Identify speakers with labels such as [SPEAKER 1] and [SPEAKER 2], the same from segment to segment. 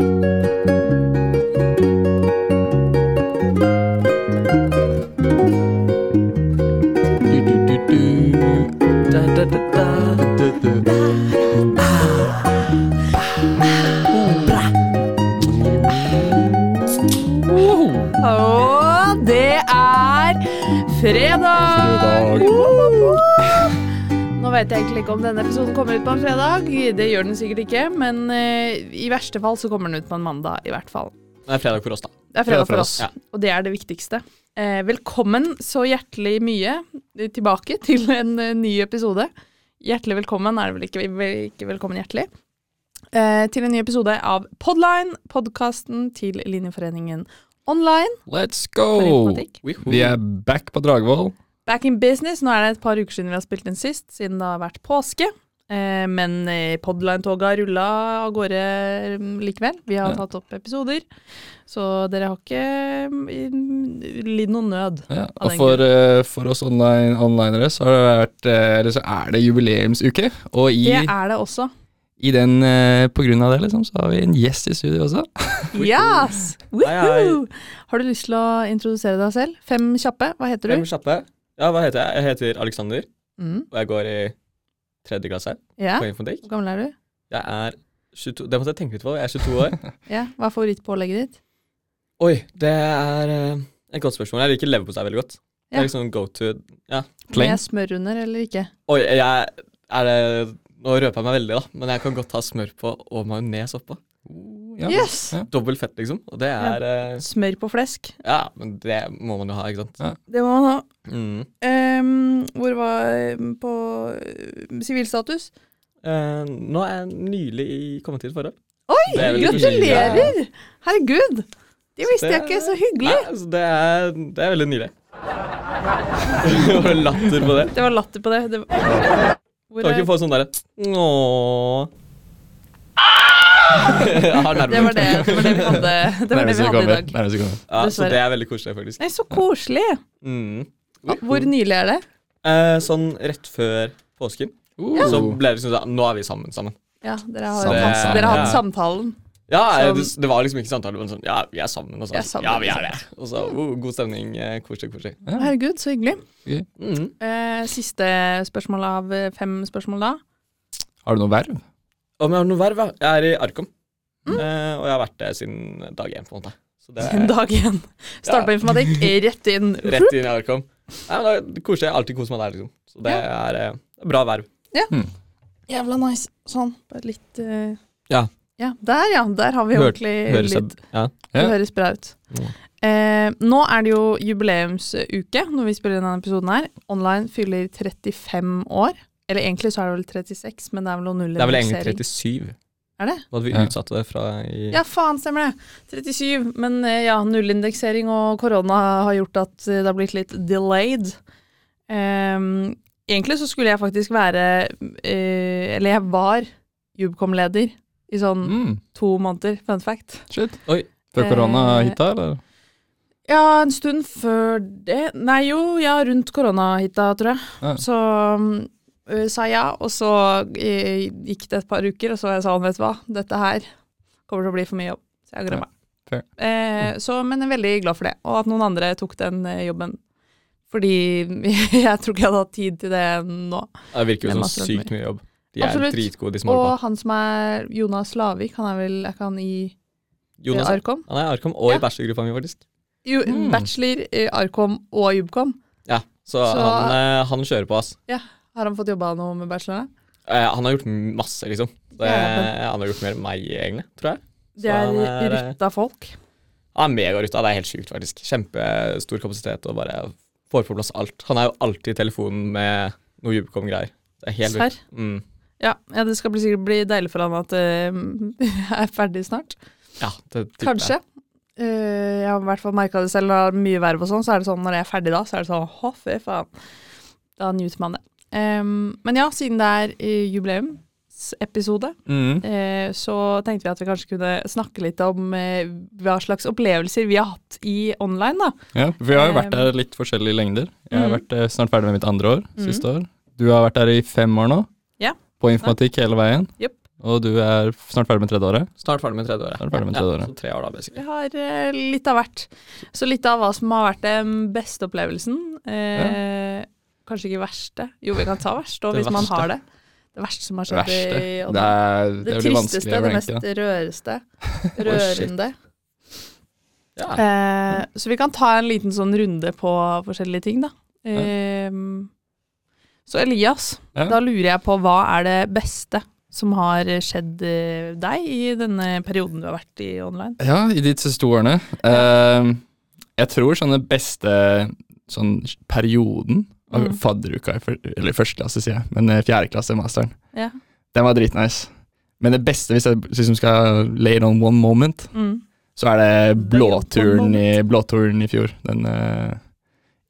[SPEAKER 1] Og Vet jeg egentlig ikke om denne episoden kommer ut på en fredag. Det gjør den sikkert ikke, men eh, i verste fall så kommer den ut på en mandag, i hvert fall.
[SPEAKER 2] Det er fredag for oss, da.
[SPEAKER 1] Det er fredag for oss, og det er det viktigste. Eh, velkommen så hjertelig mye tilbake til en eh, ny episode. Hjertelig velkommen er det vel ikke, vel ikke velkommen hjertelig. Eh, til en ny episode av Podline, podkasten til Linjeforeningen online.
[SPEAKER 3] Let's go! Vi er back på Dragvoll.
[SPEAKER 1] Back in business. Nå er det et par uker siden vi har spilt den sist, siden det har vært påske. Eh, men eh, Podline-toget har rulla av gårde mm, likevel. Vi har
[SPEAKER 3] Ja.
[SPEAKER 1] tatt opp episoder, så dere har ikke mm, lidd noen nød.
[SPEAKER 3] Ja, og for, eh, for oss online, onlinere så, har det vært, eller så er det jubileumsuke. Og i,
[SPEAKER 1] Det er det også.
[SPEAKER 3] i den, på grunn av det, liksom, så har vi en gjest i studio også.
[SPEAKER 1] Yes! Woohoo! Har du lyst til å introdusere deg selv? Fem kjappe. Hva heter du?
[SPEAKER 2] Fem kjappe. Ja, hva heter jeg? Jeg heter Alexander,
[SPEAKER 1] Mm.
[SPEAKER 2] og jeg går i tredje klasse
[SPEAKER 1] Ja.
[SPEAKER 2] på informatikk.
[SPEAKER 1] Hvor gammel er du?
[SPEAKER 2] Jeg er 22 Det måtte jeg tenke litt på. Jeg er 22 år.
[SPEAKER 1] Ja. Hva er favorittpålegget ditt?
[SPEAKER 2] Oi, det er uh, et godt spørsmål. Jeg liker leverpostei veldig godt. Det
[SPEAKER 1] Ja.
[SPEAKER 2] er liksom go to
[SPEAKER 3] Plain.
[SPEAKER 1] Med smør under eller ikke?
[SPEAKER 2] Oi, jeg er det Nå røper jeg meg veldig, da, men jeg kan godt ha smør på og majones oppå.
[SPEAKER 3] Ja.
[SPEAKER 1] Yes!
[SPEAKER 3] Ja.
[SPEAKER 2] Dobbelt fett, liksom. Og det er eh,
[SPEAKER 1] Smør på flesk.
[SPEAKER 2] Ja, men det må man jo ha, ikke sant.
[SPEAKER 3] Ja.
[SPEAKER 1] Det må man ha.
[SPEAKER 2] Mm.
[SPEAKER 1] Ehm, hvor var på eh, sivilstatus?
[SPEAKER 2] Eh, nå er jeg nylig i- kommet i et forhold.
[SPEAKER 1] Oi,
[SPEAKER 2] Det er veldig
[SPEAKER 1] gratulerer! Herregud! Det visste jeg ikke. Så hyggelig.
[SPEAKER 2] Nei, altså, det, er, det er veldig nylig. det Var latter på det?
[SPEAKER 1] Det var latter på det. det var... Hvor
[SPEAKER 2] Kan
[SPEAKER 1] er...
[SPEAKER 2] ikke få sånn derre Ååå. Jeg
[SPEAKER 1] Det var det, det var det vi hadde, det var det vi hadde i dag.
[SPEAKER 2] Ja, så det er veldig koselig, faktisk.
[SPEAKER 1] Nei, så koselig.
[SPEAKER 2] Mm.
[SPEAKER 1] Hvor nylig er det?
[SPEAKER 2] Eh, sånn rett før påsken,
[SPEAKER 3] Uh.
[SPEAKER 2] så ble det liksom sånn Nå er vi sammen sammen.
[SPEAKER 1] Ja, dere har,
[SPEAKER 3] Sammen,
[SPEAKER 1] hatt,
[SPEAKER 3] sammen.
[SPEAKER 1] dere har hatt samtalen.
[SPEAKER 2] Ja, eh, det, det var liksom ikke samtale, men sånn Ja, vi er sammen. Og så
[SPEAKER 1] er sammen,
[SPEAKER 2] ja, vi er det. Og så oh, god stemning. eh, Koselig, koselig.
[SPEAKER 1] Herregud, så hyggelig.
[SPEAKER 2] Mm.
[SPEAKER 1] Eh, siste spørsmål av fem spørsmål da.
[SPEAKER 3] Har du noe verv?
[SPEAKER 2] Om jeg har noe verv? ja. Jeg er i Arkom.
[SPEAKER 1] Mm.
[SPEAKER 2] Eh, og jeg har vært det siden dag én, på en måte. Så det er
[SPEAKER 1] dag én. Start på informatikk, rett inn.
[SPEAKER 2] rett inn i Arkom. Nei, men da koser. Jeg alltid koser meg der, liksom. Så det er eh, bra verv.
[SPEAKER 1] Jævla nice. Sånn. Bare litt uh...
[SPEAKER 2] Ja.
[SPEAKER 1] Ja, der ja. Der har vi
[SPEAKER 2] Hør-
[SPEAKER 1] ordentlig
[SPEAKER 2] Høres
[SPEAKER 1] lyd.
[SPEAKER 2] ja.
[SPEAKER 1] Det
[SPEAKER 3] Ja.
[SPEAKER 1] høres bra ut.
[SPEAKER 2] Ja.
[SPEAKER 1] Eh, nå er det jo jubileumsuke når vi spiller inn denne episoden her. Online fyller 35 år. Eller egentlig så er det vel 36, men det er vel noe nuller.
[SPEAKER 2] Det er vel egentlig 37.
[SPEAKER 1] Er det?
[SPEAKER 2] Da hadde vi
[SPEAKER 3] Ja.
[SPEAKER 2] utsatt det fra i
[SPEAKER 1] Ja, faen, stemmer det. 37. Men eh, ja, nullindeksering og korona har gjort at eh, det har blitt litt delayed. Um, egentlig så skulle jeg faktisk være uh, Eller jeg var Jubcom-leder i sånn
[SPEAKER 3] Mm.
[SPEAKER 1] to måneder, fun fact.
[SPEAKER 3] Shit.
[SPEAKER 2] Oi.
[SPEAKER 3] Før korona hitta, eller?
[SPEAKER 1] Ja, en stund før det Nei, jo, ja, rundt koronahitta, tror jeg.
[SPEAKER 3] Ja.
[SPEAKER 1] Så mm, øh, sa ja, og så eh, gikk det et par uker, og så sa jeg sånn, vet du hva, dette her kommer til å bli for mye jobb. Så jeg
[SPEAKER 3] Ja,
[SPEAKER 1] meg.
[SPEAKER 3] fair.
[SPEAKER 1] Eh, så, men jeg er veldig glad for det, og at noen andre tok den eh, jobben. Fordi jeg tror ikke jeg hadde hatt tid til det nå.
[SPEAKER 2] Det virker
[SPEAKER 1] er
[SPEAKER 2] jo som
[SPEAKER 1] rundt
[SPEAKER 2] sykt mye jobb. De er
[SPEAKER 1] Absolutt.
[SPEAKER 2] dritgode, de som holder
[SPEAKER 1] Og han som er Jonas Lavik, han er vel er ikke han i
[SPEAKER 2] Jonas,
[SPEAKER 1] eh, Arkom?
[SPEAKER 2] han er i Arkom og
[SPEAKER 1] Ja.
[SPEAKER 2] i bachelorgruppa mi, faktisk.
[SPEAKER 1] Jo,
[SPEAKER 3] Mm.
[SPEAKER 1] Bachelor, i Arkom og Jubkom.
[SPEAKER 2] Ja, så,
[SPEAKER 1] Så-
[SPEAKER 2] han, eh, han kjører på, ass.
[SPEAKER 1] Har han fått jobba noe med bacheloren?
[SPEAKER 2] Eh, han har gjort masse, liksom. Det,
[SPEAKER 1] Ja,
[SPEAKER 2] han har gjort mer enn meg, egentlig, tror jeg.
[SPEAKER 1] Det
[SPEAKER 2] Så
[SPEAKER 1] er
[SPEAKER 2] han er, eh,
[SPEAKER 1] rutta folk.
[SPEAKER 2] Han er megarutta. Det er helt sjukt, faktisk. Kjempestor kapasitet og bare får på plass alt. Han er jo alltid i telefonen med noe Jubicom-greier. Det er helt vilt. Mm.
[SPEAKER 1] Ja, ja, det skal bli, sikkert bli deilig for han at det jeg er ferdig snart.
[SPEAKER 2] Ja, det typer.
[SPEAKER 1] Kanskje. Uh, jeg har i hvert fall merka det selv når det er mye verv og sånn, så er det sånn når jeg er ferdig da, så er det sånn å, fy faen. Da nyter man det. Em, men ja, siden det er eh, jubileumsepisode,
[SPEAKER 3] Mm.
[SPEAKER 1] uh, så tenkte vi at vi kanskje kunne snakke litt om uh, hva slags opplevelser vi har hatt i online, da.
[SPEAKER 3] Ja, for vi har jo vært
[SPEAKER 1] Um,
[SPEAKER 3] der litt forskjellige lengder. Jeg har
[SPEAKER 1] mm.
[SPEAKER 3] vært snart ferdig med mitt andre år,
[SPEAKER 1] Mm.
[SPEAKER 3] siste år. Du har vært der i fem år nå.
[SPEAKER 1] Ja.
[SPEAKER 3] På informatikk hele veien.
[SPEAKER 1] Yep.
[SPEAKER 3] Og du er snart ferdig med tredje året?
[SPEAKER 2] Snart ferdig med tredje året.
[SPEAKER 3] Snart ferdig med tredje året.
[SPEAKER 2] Ja, så tre år da, basically.
[SPEAKER 1] Jeg har litt av hvert. Så litt av hva som har vært den beste opplevelsen. Eh, Kanskje ikke verste. Jo, vi kan ta verste òg, hvis man har det. Det verste som har skjedd
[SPEAKER 3] verste.
[SPEAKER 1] i
[SPEAKER 3] Det, er,
[SPEAKER 1] Det,
[SPEAKER 3] det
[SPEAKER 1] tristeste, det mest
[SPEAKER 3] da.
[SPEAKER 1] røreste. Rørende.
[SPEAKER 2] Ja.
[SPEAKER 1] Eh, så vi kan ta en liten sånn runde på forskjellige ting, da. Eh, så Elias,
[SPEAKER 3] Ja.
[SPEAKER 1] da lurer jeg på hva er det beste som har skjedd eh, deg i denne perioden du har vært i online?
[SPEAKER 3] Ja, i de siste to årene. Eh, jeg tror sånn den beste sånn perioden
[SPEAKER 1] Mm.
[SPEAKER 3] fadderuka, i eller første klasse, sier jeg, men eh, fjerde klasse, masteren,
[SPEAKER 1] Ja.
[SPEAKER 3] den var dritnice. Men det beste, hvis jeg liksom skal lay it on one moment,
[SPEAKER 1] Mm.
[SPEAKER 3] så er det blåturen i, blåturen i fjor. Den, uh,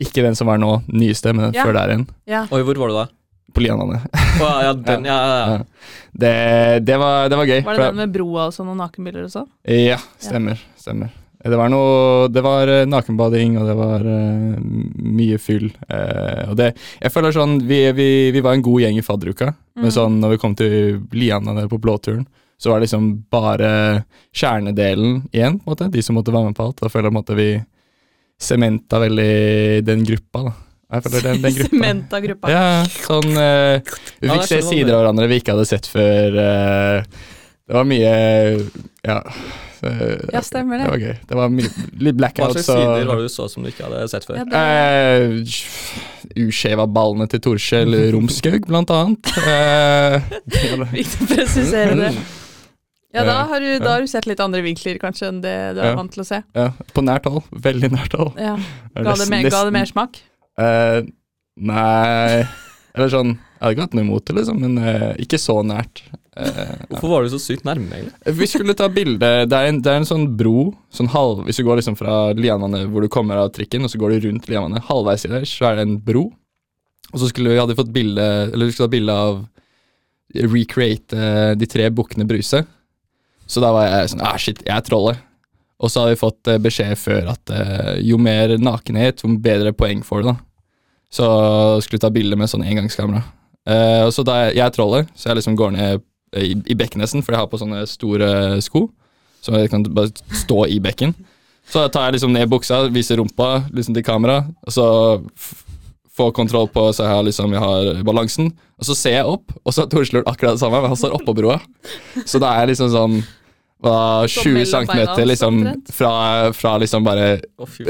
[SPEAKER 3] ikke den som var nå, nyeste, men den
[SPEAKER 1] Ja.
[SPEAKER 3] før der igjen.
[SPEAKER 1] Ja.
[SPEAKER 2] Oi, hvor var du da?
[SPEAKER 3] På Lianane.
[SPEAKER 2] Oh, ja, den, ja, ja, ja.
[SPEAKER 3] Ja. Det, det, var, det var gøy.
[SPEAKER 1] Var det den med broa og sånn, og nakenbilder og sånn?
[SPEAKER 3] Ja, stemmer. stemmer. Det var noe Det var eh, nakenbading, og det var uh, mye fyll. Uh, og det Jeg føler sånn Vi, vi, vi var en god gjeng i fadderuka, men
[SPEAKER 1] Mm.
[SPEAKER 3] sånn når vi kom til Liana nede på blåturen, så var det liksom bare kjernedelen igjen, på en måte. De som måtte være med på alt. Da føler jeg på en måte vi sementa veldig den gruppa, da. Jeg føler den, den gruppa.
[SPEAKER 1] Sementa gruppa.
[SPEAKER 3] Ja, sånn uh, Vi fikk
[SPEAKER 2] ja,
[SPEAKER 3] se
[SPEAKER 2] du
[SPEAKER 3] sider av hverandre vi ikke hadde sett før. det var mye Ja. Eh,
[SPEAKER 1] Ja, stemmer det.
[SPEAKER 3] Det var gøy. Det var mye, litt
[SPEAKER 2] Hva
[SPEAKER 3] blackouts
[SPEAKER 2] slags sider var det du så som du ikke hadde sett før?
[SPEAKER 1] Ja, det,
[SPEAKER 3] uh, Uskjeva ballene til Torskjell Romskaug, blant annet. Uh.
[SPEAKER 1] Viktig å presisere det. Ja, da har, du, da har du sett litt andre vinkler kanskje enn det du er
[SPEAKER 3] Ja.
[SPEAKER 1] vant til å se.
[SPEAKER 3] ja, på nært hold. Veldig nært hold.
[SPEAKER 1] Ja. Ga det,
[SPEAKER 3] nesten-
[SPEAKER 1] mer, ga det
[SPEAKER 3] nesten-
[SPEAKER 1] mersmak?
[SPEAKER 3] Eh, nei Eller sånn Jeg hadde ikke hatt noe imot det, liksom, men uh, ikke så nært. Eh,
[SPEAKER 2] Hvorfor var du så sykt nærme, egentlig?
[SPEAKER 3] Vi skulle ta bilde det, det er en sånn bro, sånn halv Hvis du går liksom fra Lianvannet hvor du kommer av trikken, og så går du rundt Lianvannet, halvveis i der, så er det en bro. Og så skulle vi hadde fått bilde Eller vi skulle ta bilde av Recreate uh, de tre bukkene Bruse. Så da var jeg sånn Ah, shit, jeg er trollet. Og så hadde vi fått eh, beskjed før at uh, jo mer nakenhet, jo bedre poeng får du, da. Så skulle vi ta bilde med sånn engangskamera. Uh, og så da jeg, jeg er trollet, så jeg liksom går ned i, i bekken for jeg har på sånne store sko. Så jeg kan bare stå i bekken. Så tar jeg liksom ned buksa, viser rumpa liksom til kamera, og så få får kontroll på så jeg har liksom jeg har balansen. Og så ser jeg opp, og så har Torslund akkurat det samme, men han står oppå broa. Så da er liksom sånn hva, 20
[SPEAKER 1] mellom
[SPEAKER 3] cm liksom fra, fra liksom bare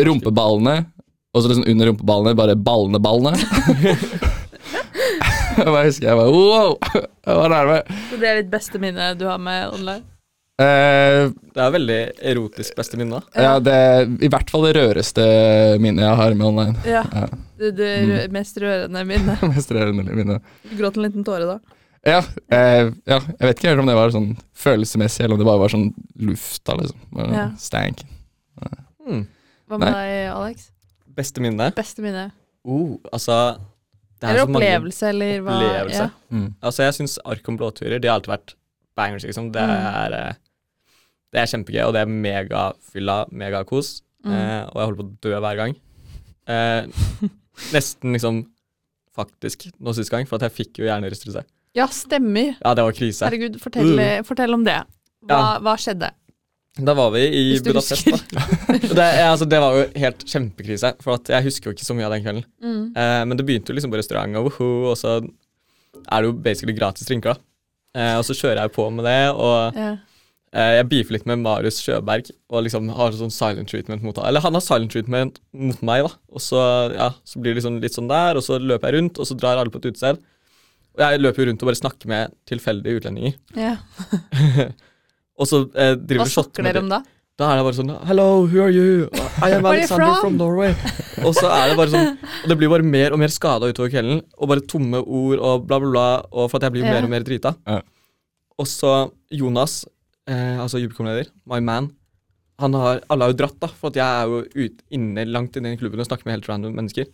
[SPEAKER 3] rumpeballene, og så liksom under rumpeballene bare ballene-ballene. jeg bare husker jeg bare wow! Jeg var nærme.
[SPEAKER 1] Så det er ditt beste minne du har med online?
[SPEAKER 3] Eh,
[SPEAKER 2] Det er veldig erotisk beste minne.
[SPEAKER 3] ja, det er I hvert fall det røreste minnet jeg har med online.
[SPEAKER 1] Ja.
[SPEAKER 3] Ja.
[SPEAKER 1] Det, det rø- mest rørende minnet.
[SPEAKER 3] Mest rørende minne.
[SPEAKER 1] Du gråt en liten tåre da?
[SPEAKER 3] Ja, eh, ja, jeg vet ikke helt om det var sånn følelsesmessig, eller om det bare var sånn lufta, liksom. Bare
[SPEAKER 1] Ja.
[SPEAKER 3] Stank.
[SPEAKER 2] Hmm.
[SPEAKER 1] Hva med
[SPEAKER 3] Nei.
[SPEAKER 1] deg, Alex?
[SPEAKER 2] Beste minne?
[SPEAKER 1] Beste minne?
[SPEAKER 2] Oh, altså
[SPEAKER 1] Eller
[SPEAKER 2] så mange-
[SPEAKER 1] opplevelse, eller hva?
[SPEAKER 2] Opplevelse.
[SPEAKER 1] Ja.
[SPEAKER 3] Mm.
[SPEAKER 2] Altså, jeg syns Arkom blåturer De har alltid vært bangers, liksom. Det
[SPEAKER 1] Mm.
[SPEAKER 2] er, mm. det er kjempegøy, og det er megafylla, megakos.
[SPEAKER 1] Mm.
[SPEAKER 2] Eh, og jeg holder på å dø hver gang. Eh, nesten liksom faktisk nå sist gang, for at jeg fikk jo hjernerystelse.
[SPEAKER 1] ja, stemmer.
[SPEAKER 2] Ja, det var krise.
[SPEAKER 1] Herregud, fortell,
[SPEAKER 2] Mm.
[SPEAKER 1] fortell om det. Hva, hva skjedde?
[SPEAKER 2] Da var vi i Budapest, da. Det, altså, det var jo helt kjempekrise, for at jeg husker jo ikke så mye av den kvelden.
[SPEAKER 1] Mm.
[SPEAKER 2] Eh, men det begynte jo liksom på restaurant, og, og så er det jo basically gratis drinker, da. Eh, og så kjører jeg på med det, og
[SPEAKER 1] Ja.
[SPEAKER 2] eh, jeg beefer litt med Marius Sjøberg, og liksom har sånn silent treatment mot. Eller han har silent treatment mot meg, da. Og så, ja, så blir det liksom litt sånn der, og så løper jeg rundt, og så drar alle på et utested. Og jeg løper jo rundt og bare snakker med tilfeldige utlendinger.
[SPEAKER 1] Ja.
[SPEAKER 2] og så eh, driver
[SPEAKER 1] Hva snakker dere om da?
[SPEAKER 2] Da er det bare sånn Hello, who are you? I am Alexander
[SPEAKER 1] from?
[SPEAKER 2] from Norway. Og så er det bare sånn Og det blir bare mer og mer skada utover kvelden. Og bare tomme ord og bla, bla, bla. Og for at jeg blir
[SPEAKER 1] Ja.
[SPEAKER 2] mer og mer drita.
[SPEAKER 3] Ja.
[SPEAKER 2] Og så Jonas, eh, altså Jubikomleder, my man, han har Alle har jo dratt, da, for at jeg er jo ut, inne, langt inne i klubben og snakker med helt random mennesker.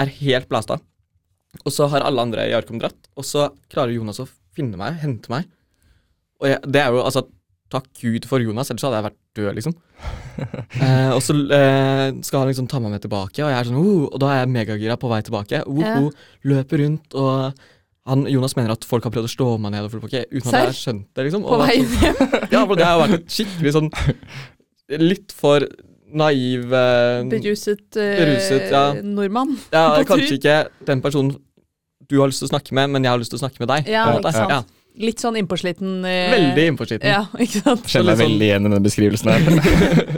[SPEAKER 2] Er helt blasta. Og så har alle andre i Arkom dratt, og så klarer Jonas å finne meg, hente meg. Og jeg, det er jo altså Takk Gud for Jonas, ellers hadde jeg vært død, liksom. eh, og så eh, skal han liksom ta meg med tilbake, og jeg er sånn oh, Og da er jeg megagira på vei tilbake. Oh,
[SPEAKER 1] Ja.
[SPEAKER 2] oh, løper rundt og han, Jonas mener at folk har prøvd å slå meg ned og full pakke, uten at jeg har skjønt det, liksom.
[SPEAKER 1] På
[SPEAKER 2] Og
[SPEAKER 1] vei
[SPEAKER 2] sånn-
[SPEAKER 1] hjem.
[SPEAKER 2] Ja, for det har vært et skikkelig sånn Litt for naiv eh,
[SPEAKER 1] Beruset, eh,
[SPEAKER 2] Beruset, ja.
[SPEAKER 1] nordmann.
[SPEAKER 2] Ja, kanskje ikke den personen du har lyst til å snakke med, men jeg har lyst til å snakke med deg.
[SPEAKER 1] Ja,
[SPEAKER 2] på
[SPEAKER 1] ikke sant.
[SPEAKER 2] Ja,
[SPEAKER 1] Litt sånn innpåsliten. eh,
[SPEAKER 2] veldig innpåsliten.
[SPEAKER 1] Ja, ikke sant.
[SPEAKER 3] Kjenner meg
[SPEAKER 2] liksom-
[SPEAKER 3] veldig igjen i den beskrivelsen her.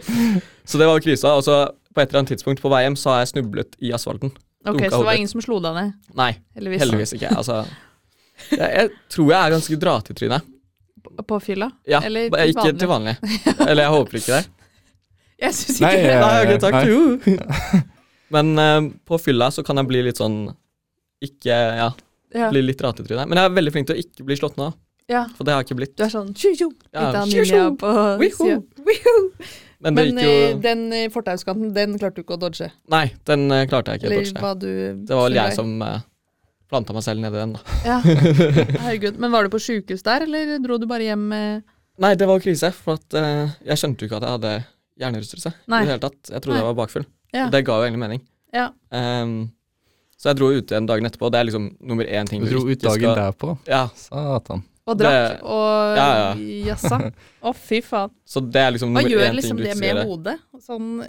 [SPEAKER 2] Så det var krisa. Og så på et eller annet tidspunkt på vei hjem så har jeg snublet i asfalten.
[SPEAKER 1] Ok,
[SPEAKER 2] Dunka
[SPEAKER 1] Så det var
[SPEAKER 2] hodet.
[SPEAKER 1] ingen som slo deg ned?
[SPEAKER 2] Nei,
[SPEAKER 1] Heldigvis.
[SPEAKER 2] heldigvis ikke. Altså, jeg, jeg tror jeg er ganske dra til trynet.
[SPEAKER 1] På- På fylla?
[SPEAKER 2] Ja,
[SPEAKER 1] Eller
[SPEAKER 2] til ikke
[SPEAKER 1] vanlig?
[SPEAKER 2] til vanlig. Eller jeg håper ikke det.
[SPEAKER 1] Jeg syns
[SPEAKER 3] Nei,
[SPEAKER 1] ikke det.
[SPEAKER 3] eh,
[SPEAKER 2] Nei, ok, takk.
[SPEAKER 3] nei.
[SPEAKER 2] Jo. Men uh, på fylla så kan jeg bli litt sånn Ikke Ja,
[SPEAKER 1] Ja.
[SPEAKER 2] Blir litt ratetryne. Men jeg er veldig flink til å ikke bli slått ned,
[SPEAKER 1] ja.
[SPEAKER 2] for det har jeg ikke blitt.
[SPEAKER 1] Du er sånn tju-tju,
[SPEAKER 2] Ja,
[SPEAKER 1] Litt av ninja på sida.
[SPEAKER 2] Men jo
[SPEAKER 1] eh, den eh, fortauskanten, den klarte du ikke å dodge?
[SPEAKER 2] Nei, den eh, klarte jeg ikke å dodge.
[SPEAKER 1] du
[SPEAKER 2] Det var vel jeg som planta meg selv nedi den, da.
[SPEAKER 1] Ja. Herregud. Men var du på sjukehus der, eller dro du bare hjem med
[SPEAKER 2] Nei, det var krise, for at uh, jeg skjønte jo ikke at jeg hadde hjernerystelse
[SPEAKER 1] Nei.
[SPEAKER 2] i det hele tatt. Jeg trodde
[SPEAKER 1] Nei.
[SPEAKER 2] jeg var bakfull.
[SPEAKER 1] Ja.
[SPEAKER 2] Det ga jo egentlig mening.
[SPEAKER 1] Ja.
[SPEAKER 2] Ehm, så jeg dro ut igjen dagen etterpå, og det er liksom nummer én ting
[SPEAKER 3] Du dro ut dagen derpå.
[SPEAKER 2] Ja,
[SPEAKER 3] Satan.
[SPEAKER 1] Og drakk
[SPEAKER 2] Det-
[SPEAKER 1] og
[SPEAKER 2] Ja, ja.
[SPEAKER 1] jazza. Å, fy faen.
[SPEAKER 2] så det er liksom nummer
[SPEAKER 1] gjør
[SPEAKER 2] én
[SPEAKER 1] liksom
[SPEAKER 2] ting du
[SPEAKER 1] det
[SPEAKER 2] ikke
[SPEAKER 1] med
[SPEAKER 2] skal gjøre.
[SPEAKER 1] hodet? Sånn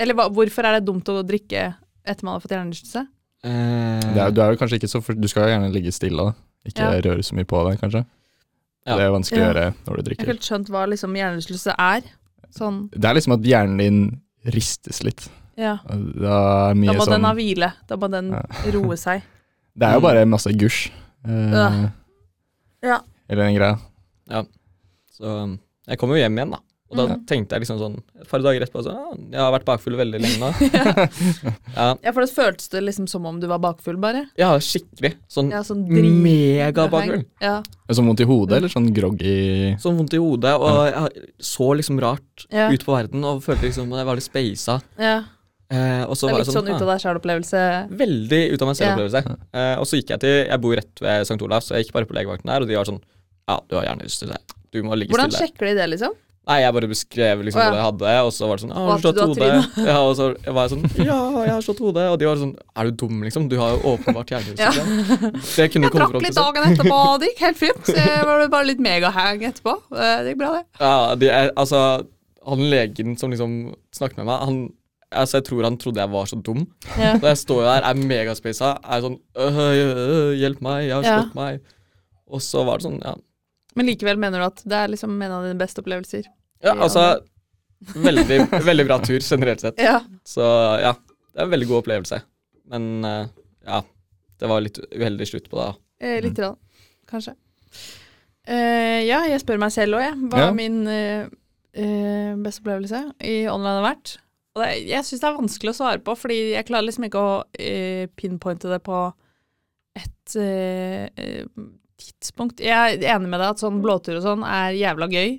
[SPEAKER 1] Eller hva, hvorfor er det dumt å drikke etter man har fått hjernerystelse?
[SPEAKER 2] Eh,
[SPEAKER 3] er, du er jo kanskje ikke så for, Du skal jo gjerne ligge stille. da. Ikke
[SPEAKER 1] Ja.
[SPEAKER 3] røre så mye på deg, kanskje.
[SPEAKER 2] Ja.
[SPEAKER 3] Det er vanskelig å gjøre når du drikker.
[SPEAKER 1] Jeg har ikke helt skjønt hva liksom hjernerystelse er. Sånn,
[SPEAKER 3] Det er liksom at hjernen din ristes litt.
[SPEAKER 1] Ja.
[SPEAKER 3] Da, er mye
[SPEAKER 1] Da må den ha
[SPEAKER 3] sånn
[SPEAKER 1] hvile. Da må den
[SPEAKER 3] Ja.
[SPEAKER 1] roe seg.
[SPEAKER 3] Det er jo bare masse gusj. Eh,
[SPEAKER 1] Ja. Ja.
[SPEAKER 3] Eller den greia.
[SPEAKER 2] Så um, jeg kom jo hjem igjen, da. Og da
[SPEAKER 1] mm.
[SPEAKER 2] tenkte jeg liksom sånn et par dager etterpå sånn Jeg har vært bakfull veldig lenge nå. ja,
[SPEAKER 1] Ja, for det føltes det liksom som om du var bakfull, bare.
[SPEAKER 2] ja, skikkelig. Sånn
[SPEAKER 1] Ja, sånn
[SPEAKER 2] megabakfull.
[SPEAKER 1] Ja.
[SPEAKER 3] Sånn vondt i hodet, eller sånn groggy
[SPEAKER 2] Sånn vondt i hodet, og jeg så liksom rart
[SPEAKER 1] Ja.
[SPEAKER 2] ut på verden og følte liksom at jeg var litt speisa.
[SPEAKER 1] ja.
[SPEAKER 2] Eh,
[SPEAKER 1] Det er
[SPEAKER 2] var
[SPEAKER 1] litt sånn
[SPEAKER 2] sånn
[SPEAKER 1] ut av deg sjæl-opplevelse.
[SPEAKER 2] ah, Veldig ut av meg
[SPEAKER 1] Ja.
[SPEAKER 2] selv-opplevelse. Eh, og så gikk jeg til Jeg bor rett ved St. Olavs, så jeg gikk bare på legevakten der, og de var sånn Ja, du har hjernerystelse. Du må ligge
[SPEAKER 1] Hvordan
[SPEAKER 2] stille.
[SPEAKER 1] sjekker de det, liksom?
[SPEAKER 2] Nei, jeg bare beskrev liksom
[SPEAKER 1] oh, ja.
[SPEAKER 2] hva jeg hadde, og så var det sånn «Ah, Har du slått hodet? Ja, og så var jeg sånn Ja, jeg har slått hodet. Og de var sånn Er du dum, liksom? Du har jo åpenbart hjernerystelse. Det kunne
[SPEAKER 1] Jeg drakk litt dagen etterpå, og det gikk helt fint. Så jeg var bare litt megahang etterpå. Eh, Det gikk bra, det.
[SPEAKER 2] Ja, de altså Han legen som liksom snakket med meg, han Altså, jeg tror han trodde jeg var så dum.
[SPEAKER 1] Ja.
[SPEAKER 2] Da jeg står der, er megaspisa, er sånn øh, øh, Hjelp meg, jeg har
[SPEAKER 1] Ja.
[SPEAKER 2] slått meg. Og så var det sånn, ja.
[SPEAKER 1] Men likevel mener du at det er liksom en av dine beste opplevelser?
[SPEAKER 2] Ja, altså Veldig, veldig bra tur generelt sett.
[SPEAKER 1] Ja.
[SPEAKER 2] Så ja, det er en veldig god opplevelse. Men uh, ja, det var litt uheldig slutt på det.
[SPEAKER 1] Eh, Litt, grann, kanskje. Uh, ja, jeg spør meg selv òg, jeg. Hva er min uh, beste opplevelse i online har vært? Og det, jeg syns det er vanskelig å svare på, fordi jeg klarer liksom ikke å eh, pinpointe det på et eh, tidspunkt. Jeg er enig med deg at sånn blåtur og sånn er jævla gøy.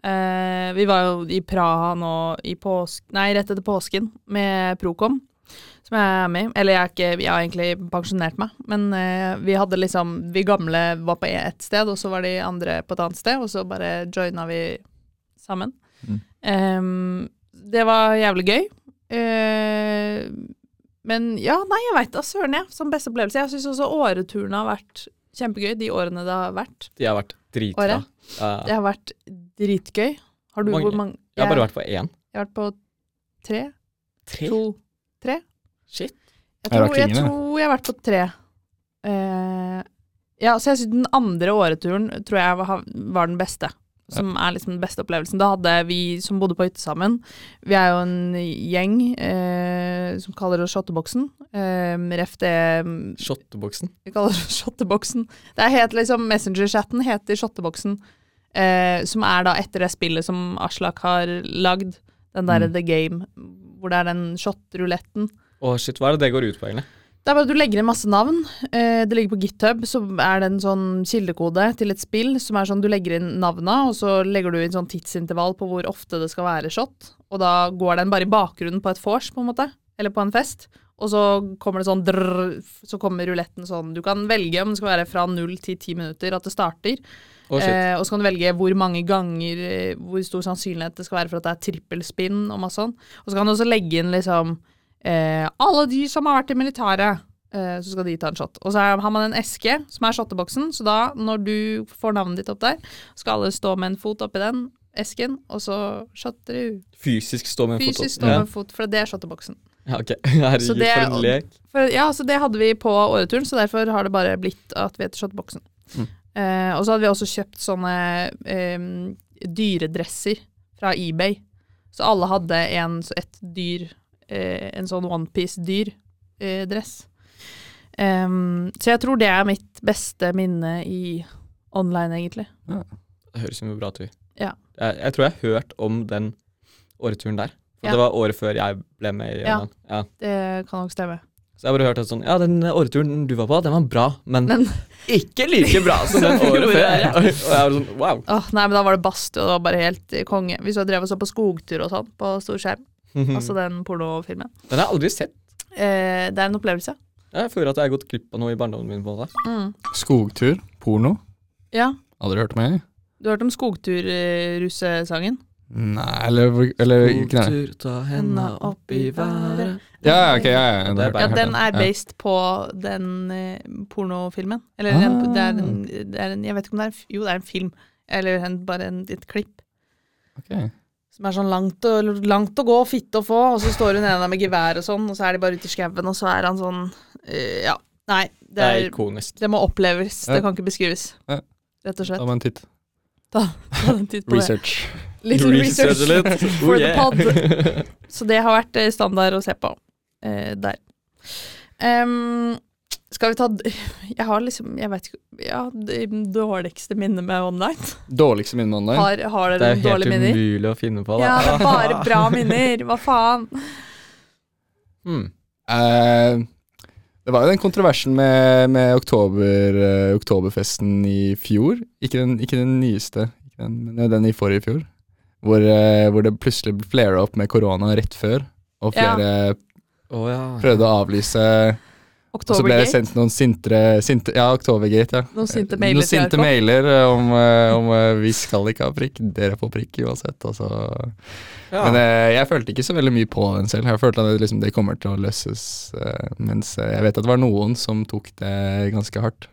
[SPEAKER 1] Eh, vi var jo i Praha nå i påsk... Nei, rett etter påsken med Procom, som jeg er med i. Eller jeg, er ikke, jeg har egentlig pensjonert meg, men eh, vi hadde liksom Vi gamle var på ett sted, og så var de andre på et annet sted, og så bare joina vi sammen.
[SPEAKER 3] Mm.
[SPEAKER 1] Em, det var jævlig gøy. Eh, men ja, nei, jeg veit da søren, jeg. Som beste opplevelse. Jeg syns også åreturene har vært kjempegøy, de årene det har vært.
[SPEAKER 2] De har vært dritbra. Ja.
[SPEAKER 1] Det har vært dritgøy. Har du
[SPEAKER 2] Mange.
[SPEAKER 1] hvor mange
[SPEAKER 2] Jeg har bare vært på én.
[SPEAKER 1] Jeg har vært på tre?
[SPEAKER 2] Tre?
[SPEAKER 1] To? Tre?
[SPEAKER 2] Shit.
[SPEAKER 1] Jeg tror, jeg tror jeg har vært på tre. Eh, ja, så jeg synes den andre åreturen tror jeg var, var den beste. Som er liksom den beste opplevelsen. Da hadde vi som bodde på hytte sammen Vi er jo en gjeng eh, som kaller oss Shotteboksen. Eh, ref det
[SPEAKER 2] Shotteboksen.
[SPEAKER 1] vi kaller oss Shotteboksen. Det er helt liksom Messenger-chatten heter Shotteboksen. Eh, som er da etter det spillet som Aslak har lagd. Den derre
[SPEAKER 3] Mm.
[SPEAKER 1] The Game, hvor det er den shot-ruletten.
[SPEAKER 2] Å shit, hva er det det går ut på, egentlig?
[SPEAKER 1] Det er bare at du legger inn masse navn. Eh, det ligger på GitHub, så er det en sånn kildekode til et spill som er sånn du legger inn navna, og så legger du inn sånn tidsintervall på hvor ofte det skal være shot. Og da går den bare i bakgrunnen på et vors, på en måte. Eller på en fest. Og så kommer det sånn drrr, så kommer ruletten sånn. Du kan velge om det skal være fra null til ti minutter at det starter.
[SPEAKER 2] Oh.
[SPEAKER 1] Eh, og så kan du velge hvor mange ganger, eh, hvor stor sannsynlighet det skal være for at det er trippelspinn og masse sånn. Og så kan du også legge inn liksom eh, alle de som har vært i militæret. eh, så skal de ta en shot. Og så har man en eske som er shotteboksen, så da, når du får navnet ditt opp der, skal alle stå med en fot oppi den esken, og så shotter du.
[SPEAKER 2] Fysisk stå med en foto.
[SPEAKER 1] Fysisk stå med en fot, for det er shotteboksen.
[SPEAKER 2] Ja, ok. Herregud,
[SPEAKER 1] Så det-
[SPEAKER 2] for en lek.
[SPEAKER 1] For, ja, så det hadde vi på åreturen, så derfor har det bare blitt at vi heter shotteboksen.
[SPEAKER 2] Mm.
[SPEAKER 1] Eh, og så hadde vi også kjøpt sånne eh, dyredresser fra eBay. Så alle hadde en, så et dyr, en sånn onepiece-dyr-dress. Um, så jeg tror det er mitt beste minne i online, egentlig.
[SPEAKER 2] Det høres jo bra ut.
[SPEAKER 1] Ja.
[SPEAKER 2] Jeg, jeg tror jeg har hørt om den åreturen der. For
[SPEAKER 1] Ja.
[SPEAKER 2] det var året før jeg ble med i
[SPEAKER 1] Ja.
[SPEAKER 2] Ja.
[SPEAKER 1] Det kan nok stemme.
[SPEAKER 2] Så jeg har bare hørt at sånn Ja, den åreturen du var på, den var bra, men,
[SPEAKER 1] Men
[SPEAKER 2] ikke like bra som den året før. Og jeg var sånn wow.
[SPEAKER 1] åh, nei, men da var det badstue, og det var bare helt eh, konge. Vi så drev og så på skogtur og sånn på stor skjerm. Altså den pornofilmen.
[SPEAKER 2] Den har jeg aldri sett.
[SPEAKER 1] Eh, det er en opplevelse.
[SPEAKER 2] Jeg føler at jeg har gått glipp av noe i barndommen min. på det.
[SPEAKER 1] Mm.
[SPEAKER 3] Skogtur, porno.
[SPEAKER 1] Ja.
[SPEAKER 3] Aldri hørt om jeg.
[SPEAKER 1] Du har hørt om skogtur-russesangen?
[SPEAKER 3] Nei, eller, eller ikke nei.
[SPEAKER 2] Tur, ta henda opp i været.
[SPEAKER 3] Ja, ja, ok, ja, ja,
[SPEAKER 2] Det er
[SPEAKER 1] Ja, den er
[SPEAKER 3] Ja.
[SPEAKER 1] based på den eh, pornofilmen. Eller en,
[SPEAKER 3] Ah.
[SPEAKER 1] det, er en, det er en Jeg vet ikke om det er en f- Jo, det er en film. Eller en, bare en, et klipp.
[SPEAKER 3] Ok.
[SPEAKER 1] Som er sånn langt, og, langt å gå, fitte å få, og så står hun ene der med gevær og sånn, og så er de bare ute i skauen, og så er han sånn eh, Ja. Nei, det,
[SPEAKER 2] Det er
[SPEAKER 1] er,
[SPEAKER 2] ikonisk.
[SPEAKER 1] det må oppleves.
[SPEAKER 3] Ja.
[SPEAKER 1] Det kan ikke beskrives.
[SPEAKER 3] Ja.
[SPEAKER 1] Rett og slett.
[SPEAKER 3] Ta meg en titt.
[SPEAKER 1] Ta en titt på det.
[SPEAKER 3] Research.
[SPEAKER 1] Little research.
[SPEAKER 2] litt.
[SPEAKER 1] for
[SPEAKER 2] Oh,
[SPEAKER 1] the
[SPEAKER 2] yeah.
[SPEAKER 1] pod. Så det har vært eh, standard å se på eh, der. Em, skal vi ta Jeg har liksom Jeg vet ikke Ja, det dårligste minnet med online.
[SPEAKER 3] Dårligste minne med online.
[SPEAKER 1] Har, har
[SPEAKER 2] Det
[SPEAKER 1] dere
[SPEAKER 2] er
[SPEAKER 1] noen
[SPEAKER 2] helt
[SPEAKER 1] umulig minner?
[SPEAKER 2] å finne på. Da.
[SPEAKER 1] Ja, det er bare bra minner. Hva faen?
[SPEAKER 2] Mm.
[SPEAKER 3] Eh, det var jo den kontroversen med, med oktober, eh, oktoberfesten i fjor. Ikke den, ikke den nyeste, ikke den, men den i forrige fjor. Hvor, eh, hvor det plutselig flera opp med korona rett før. Og
[SPEAKER 1] Ja.
[SPEAKER 3] flere
[SPEAKER 2] ja.
[SPEAKER 3] prøvde å avlyse. Og så ble det sendt noen sintre, sinte Ja, Oktobergate, ja.
[SPEAKER 1] Noen sinte mailer
[SPEAKER 3] Noen sinte mailer om, eh, om eh, vi skal ikke ha prikk, dere får prikk uansett. Altså.
[SPEAKER 2] ja.
[SPEAKER 3] Men eh, jeg følte ikke så veldig mye på den selv. Jeg følte at det, liksom, det kommer til å løses. mens jeg vet at det var noen som tok det ganske hardt.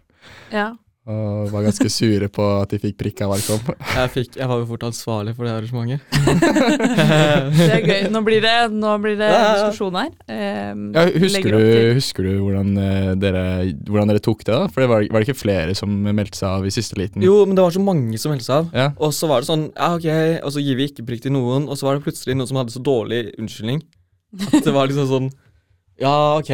[SPEAKER 1] Ja.
[SPEAKER 3] Og var ganske sure på at de fikk prikka hver kom.
[SPEAKER 2] jeg, fikk, jeg var jo fort ansvarlig for det arrangementet.
[SPEAKER 1] Det er gøy. Nå blir det, nå blir det
[SPEAKER 2] Ja, ja.
[SPEAKER 1] diskusjon her. Um,
[SPEAKER 3] Ja, husker, du, husker du hvordan eh, dere, hvordan dere tok det? da? For det var, var det ikke flere som meldte seg av i siste liten?
[SPEAKER 2] Jo, men det var så mange som meldte seg av.
[SPEAKER 3] Ja.
[SPEAKER 2] Og så var det sånn, ja ok, og så gir vi ikke prikk til noen, og så var det plutselig noen som hadde så dårlig unnskyldning. At det var liksom sånn Ja, ok,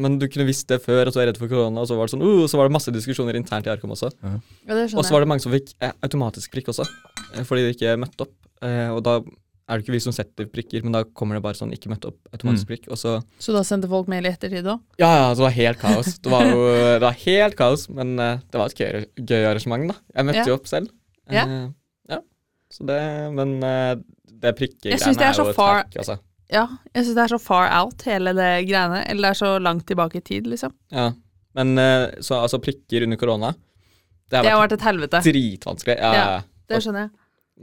[SPEAKER 2] men du kunne visst det før, og så er redd for korona, og så var det sånn uh, så var det masse diskusjoner internt i Arkom også.
[SPEAKER 1] Ja, Ja,
[SPEAKER 2] Og så var det mange som fikk eh, automatisk prikk også, eh, fordi de ikke møtte opp. Eh, og da er det ikke vi som setter prikker, men da kommer det bare sånn ikke møtte opp, automatisk
[SPEAKER 3] Mm.
[SPEAKER 2] prikk. Og så
[SPEAKER 1] Så da sendte folk mail i ettertid òg?
[SPEAKER 2] Ja, ja, det var helt kaos. Det var jo det var helt kaos, men eh, det var et gøy, gøy arrangement, da. Jeg møtte
[SPEAKER 1] Ja.
[SPEAKER 2] jo opp selv.
[SPEAKER 1] Ja.
[SPEAKER 2] Eh, ja. Så det Men eh, det prikkegreiene
[SPEAKER 1] er
[SPEAKER 2] er, jo et
[SPEAKER 1] far-
[SPEAKER 2] hack, altså.
[SPEAKER 1] Ja, jeg syns det er så far out, hele det greiene. Eller det er så langt tilbake i tid, liksom.
[SPEAKER 2] Ja. Men eh, så altså prikker under korona Det har
[SPEAKER 1] Det har
[SPEAKER 2] vært
[SPEAKER 1] vært et helvete.
[SPEAKER 2] dritvanskelig. Ja,
[SPEAKER 1] Ja. Det skjønner jeg.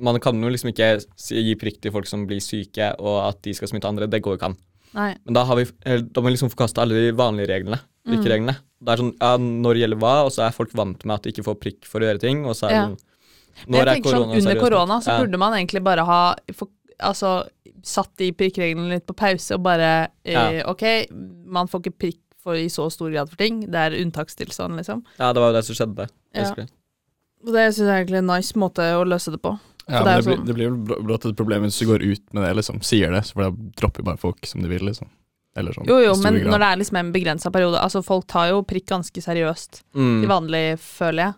[SPEAKER 2] Man kan jo liksom ikke gi prikk til folk som blir syke, og at de skal smitte andre. Det går jo ikke an.
[SPEAKER 1] Nei.
[SPEAKER 2] Men da, har vi, eh, da må vi liksom forkaste alle de vanlige reglene.
[SPEAKER 1] Mm.
[SPEAKER 2] Prikkereglene. Det er sånn, ja, Når gjelder hva, og så er folk vant med at de ikke får prikk for å gjøre ting. Og så er
[SPEAKER 1] Ja.
[SPEAKER 2] sånn
[SPEAKER 1] Men jeg tenker sånn, Under korona så burde man egentlig bare ha for, altså, satt de prikkreglene litt på pause og bare eh,
[SPEAKER 2] Ja.
[SPEAKER 1] Ok, man får ikke prikk for, i så stor grad for ting. Det er unntakstilstand, liksom.
[SPEAKER 2] Ja, det var jo det som skjedde.
[SPEAKER 1] Ja. Og det syns jeg er egentlig er en nice måte å løse det på.
[SPEAKER 3] Ja,
[SPEAKER 1] For det
[SPEAKER 3] men
[SPEAKER 1] er
[SPEAKER 3] det,
[SPEAKER 1] sånn,
[SPEAKER 3] blir,
[SPEAKER 1] sånn-
[SPEAKER 3] det blir jo blått et problem hvis du går ut med det, liksom. Sier det, for da dropper bare folk som de vil, liksom. Eller sånn.
[SPEAKER 1] Jo, jo, men
[SPEAKER 3] grad.
[SPEAKER 1] når det er liksom en begrensa periode Altså, folk tar jo prikk ganske seriøst
[SPEAKER 2] Mm.
[SPEAKER 1] til vanlig, føler jeg.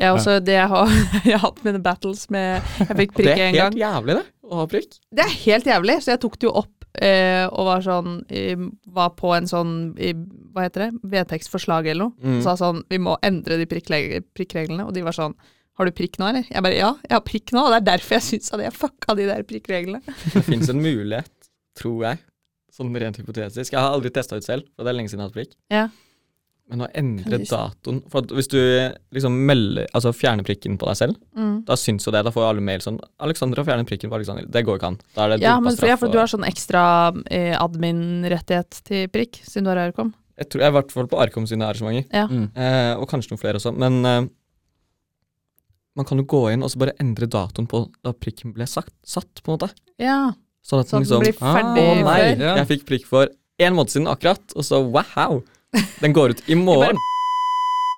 [SPEAKER 1] Jeg også, også, det jeg har, jeg har hatt mine battles med Jeg fikk prikk
[SPEAKER 2] er
[SPEAKER 1] en gang.
[SPEAKER 2] det helt jævlig, det. Å ha prikk.
[SPEAKER 1] Det er helt jævlig, så jeg tok det jo opp eh, og var sånn Var på en sånn Hva heter det? Vedtektsforslag eller noe.
[SPEAKER 2] Mm.
[SPEAKER 1] Og sa sånn Vi må endre de prikkreglene. Og de var sånn Har du prikk nå, eller? Jeg bare Ja, jeg har prikk nå, og det er derfor jeg syns at jeg fucka de der prikkreglene.
[SPEAKER 2] Det fins en mulighet, tror jeg, sånn rent hypotetisk. Jeg har aldri testa ut selv, for det er lenge siden jeg har hatt prikk.
[SPEAKER 1] Ja.
[SPEAKER 2] Men å endre datoen For at hvis du liksom melder Altså fjerner prikken på deg selv,
[SPEAKER 1] Mm.
[SPEAKER 2] da syns jo det. Da får alle mail sånn 'Alexander har fjernet prikken på Alexander'. Det går ikke an. Da er det
[SPEAKER 1] Ja, men for, ja, for
[SPEAKER 2] og-
[SPEAKER 1] du har sånn ekstra eh, admin-rettighet til prikk, siden du har Arkom?
[SPEAKER 2] Jeg tror jeg er i hvert fall på Arkom sine arrangementer.
[SPEAKER 1] Ja.
[SPEAKER 3] Mm.
[SPEAKER 2] Eh, og kanskje noen flere også. Men eh, man kan jo gå inn og så bare endre datoen på da prikken ble sagt, satt, på en måte.
[SPEAKER 1] ja.
[SPEAKER 2] Sånn at
[SPEAKER 1] Så
[SPEAKER 2] den liksom
[SPEAKER 1] blir ferdig
[SPEAKER 2] Å nei.
[SPEAKER 3] Ja.
[SPEAKER 2] jeg fikk prikk for én måned siden akkurat, og så wow! Den går ut i morgen.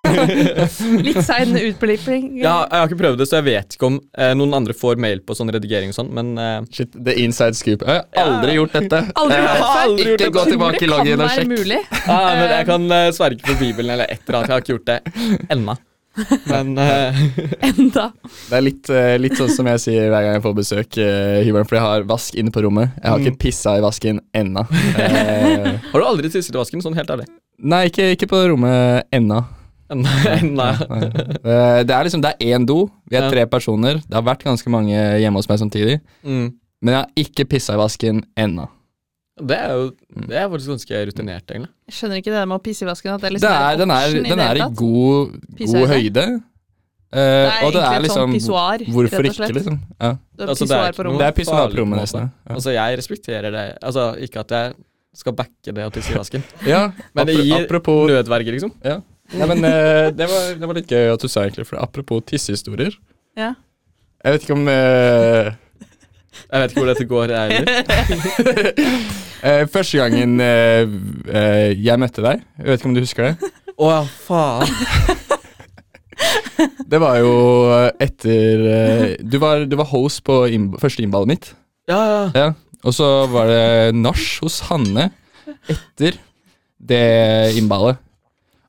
[SPEAKER 1] Litt sein utblipping.
[SPEAKER 2] Ja, jeg har ikke prøvd det, så jeg vet ikke om eh, noen andre får mail på sånn redigering og sånn, men eh,
[SPEAKER 3] Shit, the inside scoop. Jeg har aldri gjort dette.
[SPEAKER 1] Aldri gjort det
[SPEAKER 2] aldri gjort
[SPEAKER 3] Ikke
[SPEAKER 2] det.
[SPEAKER 3] gå tilbake i loggen og sjekk.
[SPEAKER 2] ah, men jeg kan eh, sverge på Bibelen eller et eller annet. Jeg har ikke gjort det ennå. Men uh,
[SPEAKER 1] Enda.
[SPEAKER 3] Det er litt, uh, litt sånn som jeg sier hver gang jeg får besøk, uh, hybelen, for jeg har vask inne på rommet. Jeg har
[SPEAKER 2] Mm.
[SPEAKER 3] ikke pissa i vasken ennå. Eh,
[SPEAKER 2] har du aldri tisset i vasken, sånn helt ærlig?
[SPEAKER 3] nei, ikke, ikke på rommet ennå.
[SPEAKER 2] Ennå.
[SPEAKER 3] Eh, det er liksom, det er én do, vi er tre personer. Det har vært ganske mange hjemme hos meg samtidig.
[SPEAKER 2] Mm.
[SPEAKER 3] Men jeg har ikke pissa i vasken ennå.
[SPEAKER 2] Det er jo Det er faktisk ganske rutinert, egentlig.
[SPEAKER 1] Jeg skjønner ikke det der med å pisse i vasken. At det er
[SPEAKER 3] Det
[SPEAKER 1] liksom
[SPEAKER 3] er, den er, den er i god, god høyde. Uh,
[SPEAKER 1] Det er
[SPEAKER 3] og det er
[SPEAKER 1] et sånn
[SPEAKER 3] liksom
[SPEAKER 1] pissoar,
[SPEAKER 3] Hvorfor ikke, liksom? Ja.
[SPEAKER 1] Det er
[SPEAKER 2] Altså, det er
[SPEAKER 1] pissoar på rommet.
[SPEAKER 3] Det er pissoar på rommet
[SPEAKER 2] en
[SPEAKER 3] nesten. Ja.
[SPEAKER 2] Altså, jeg respekterer det. Altså, ikke at jeg skal backe det å tisse i vasken.
[SPEAKER 3] Ja,
[SPEAKER 2] Men det gir
[SPEAKER 3] apropos
[SPEAKER 2] nødverge, liksom.
[SPEAKER 3] ja. ja men uh, det, var, det var litt gøy at du sa egentlig, for apropos tissehistorier.
[SPEAKER 1] Ja.
[SPEAKER 3] Jeg vet ikke om uh,
[SPEAKER 2] Jeg vet ikke hvor dette går. Jeg, heller.
[SPEAKER 3] eh, Første gangen uh, uh, jeg møtte deg, jeg vet ikke om du husker det?
[SPEAKER 2] Å ja, faen.
[SPEAKER 3] Det var jo etter du, var, du var host på innb første innballet mitt.
[SPEAKER 2] Ja, ja.
[SPEAKER 3] Ja. Og så var det nach hos Hanne etter det innballet.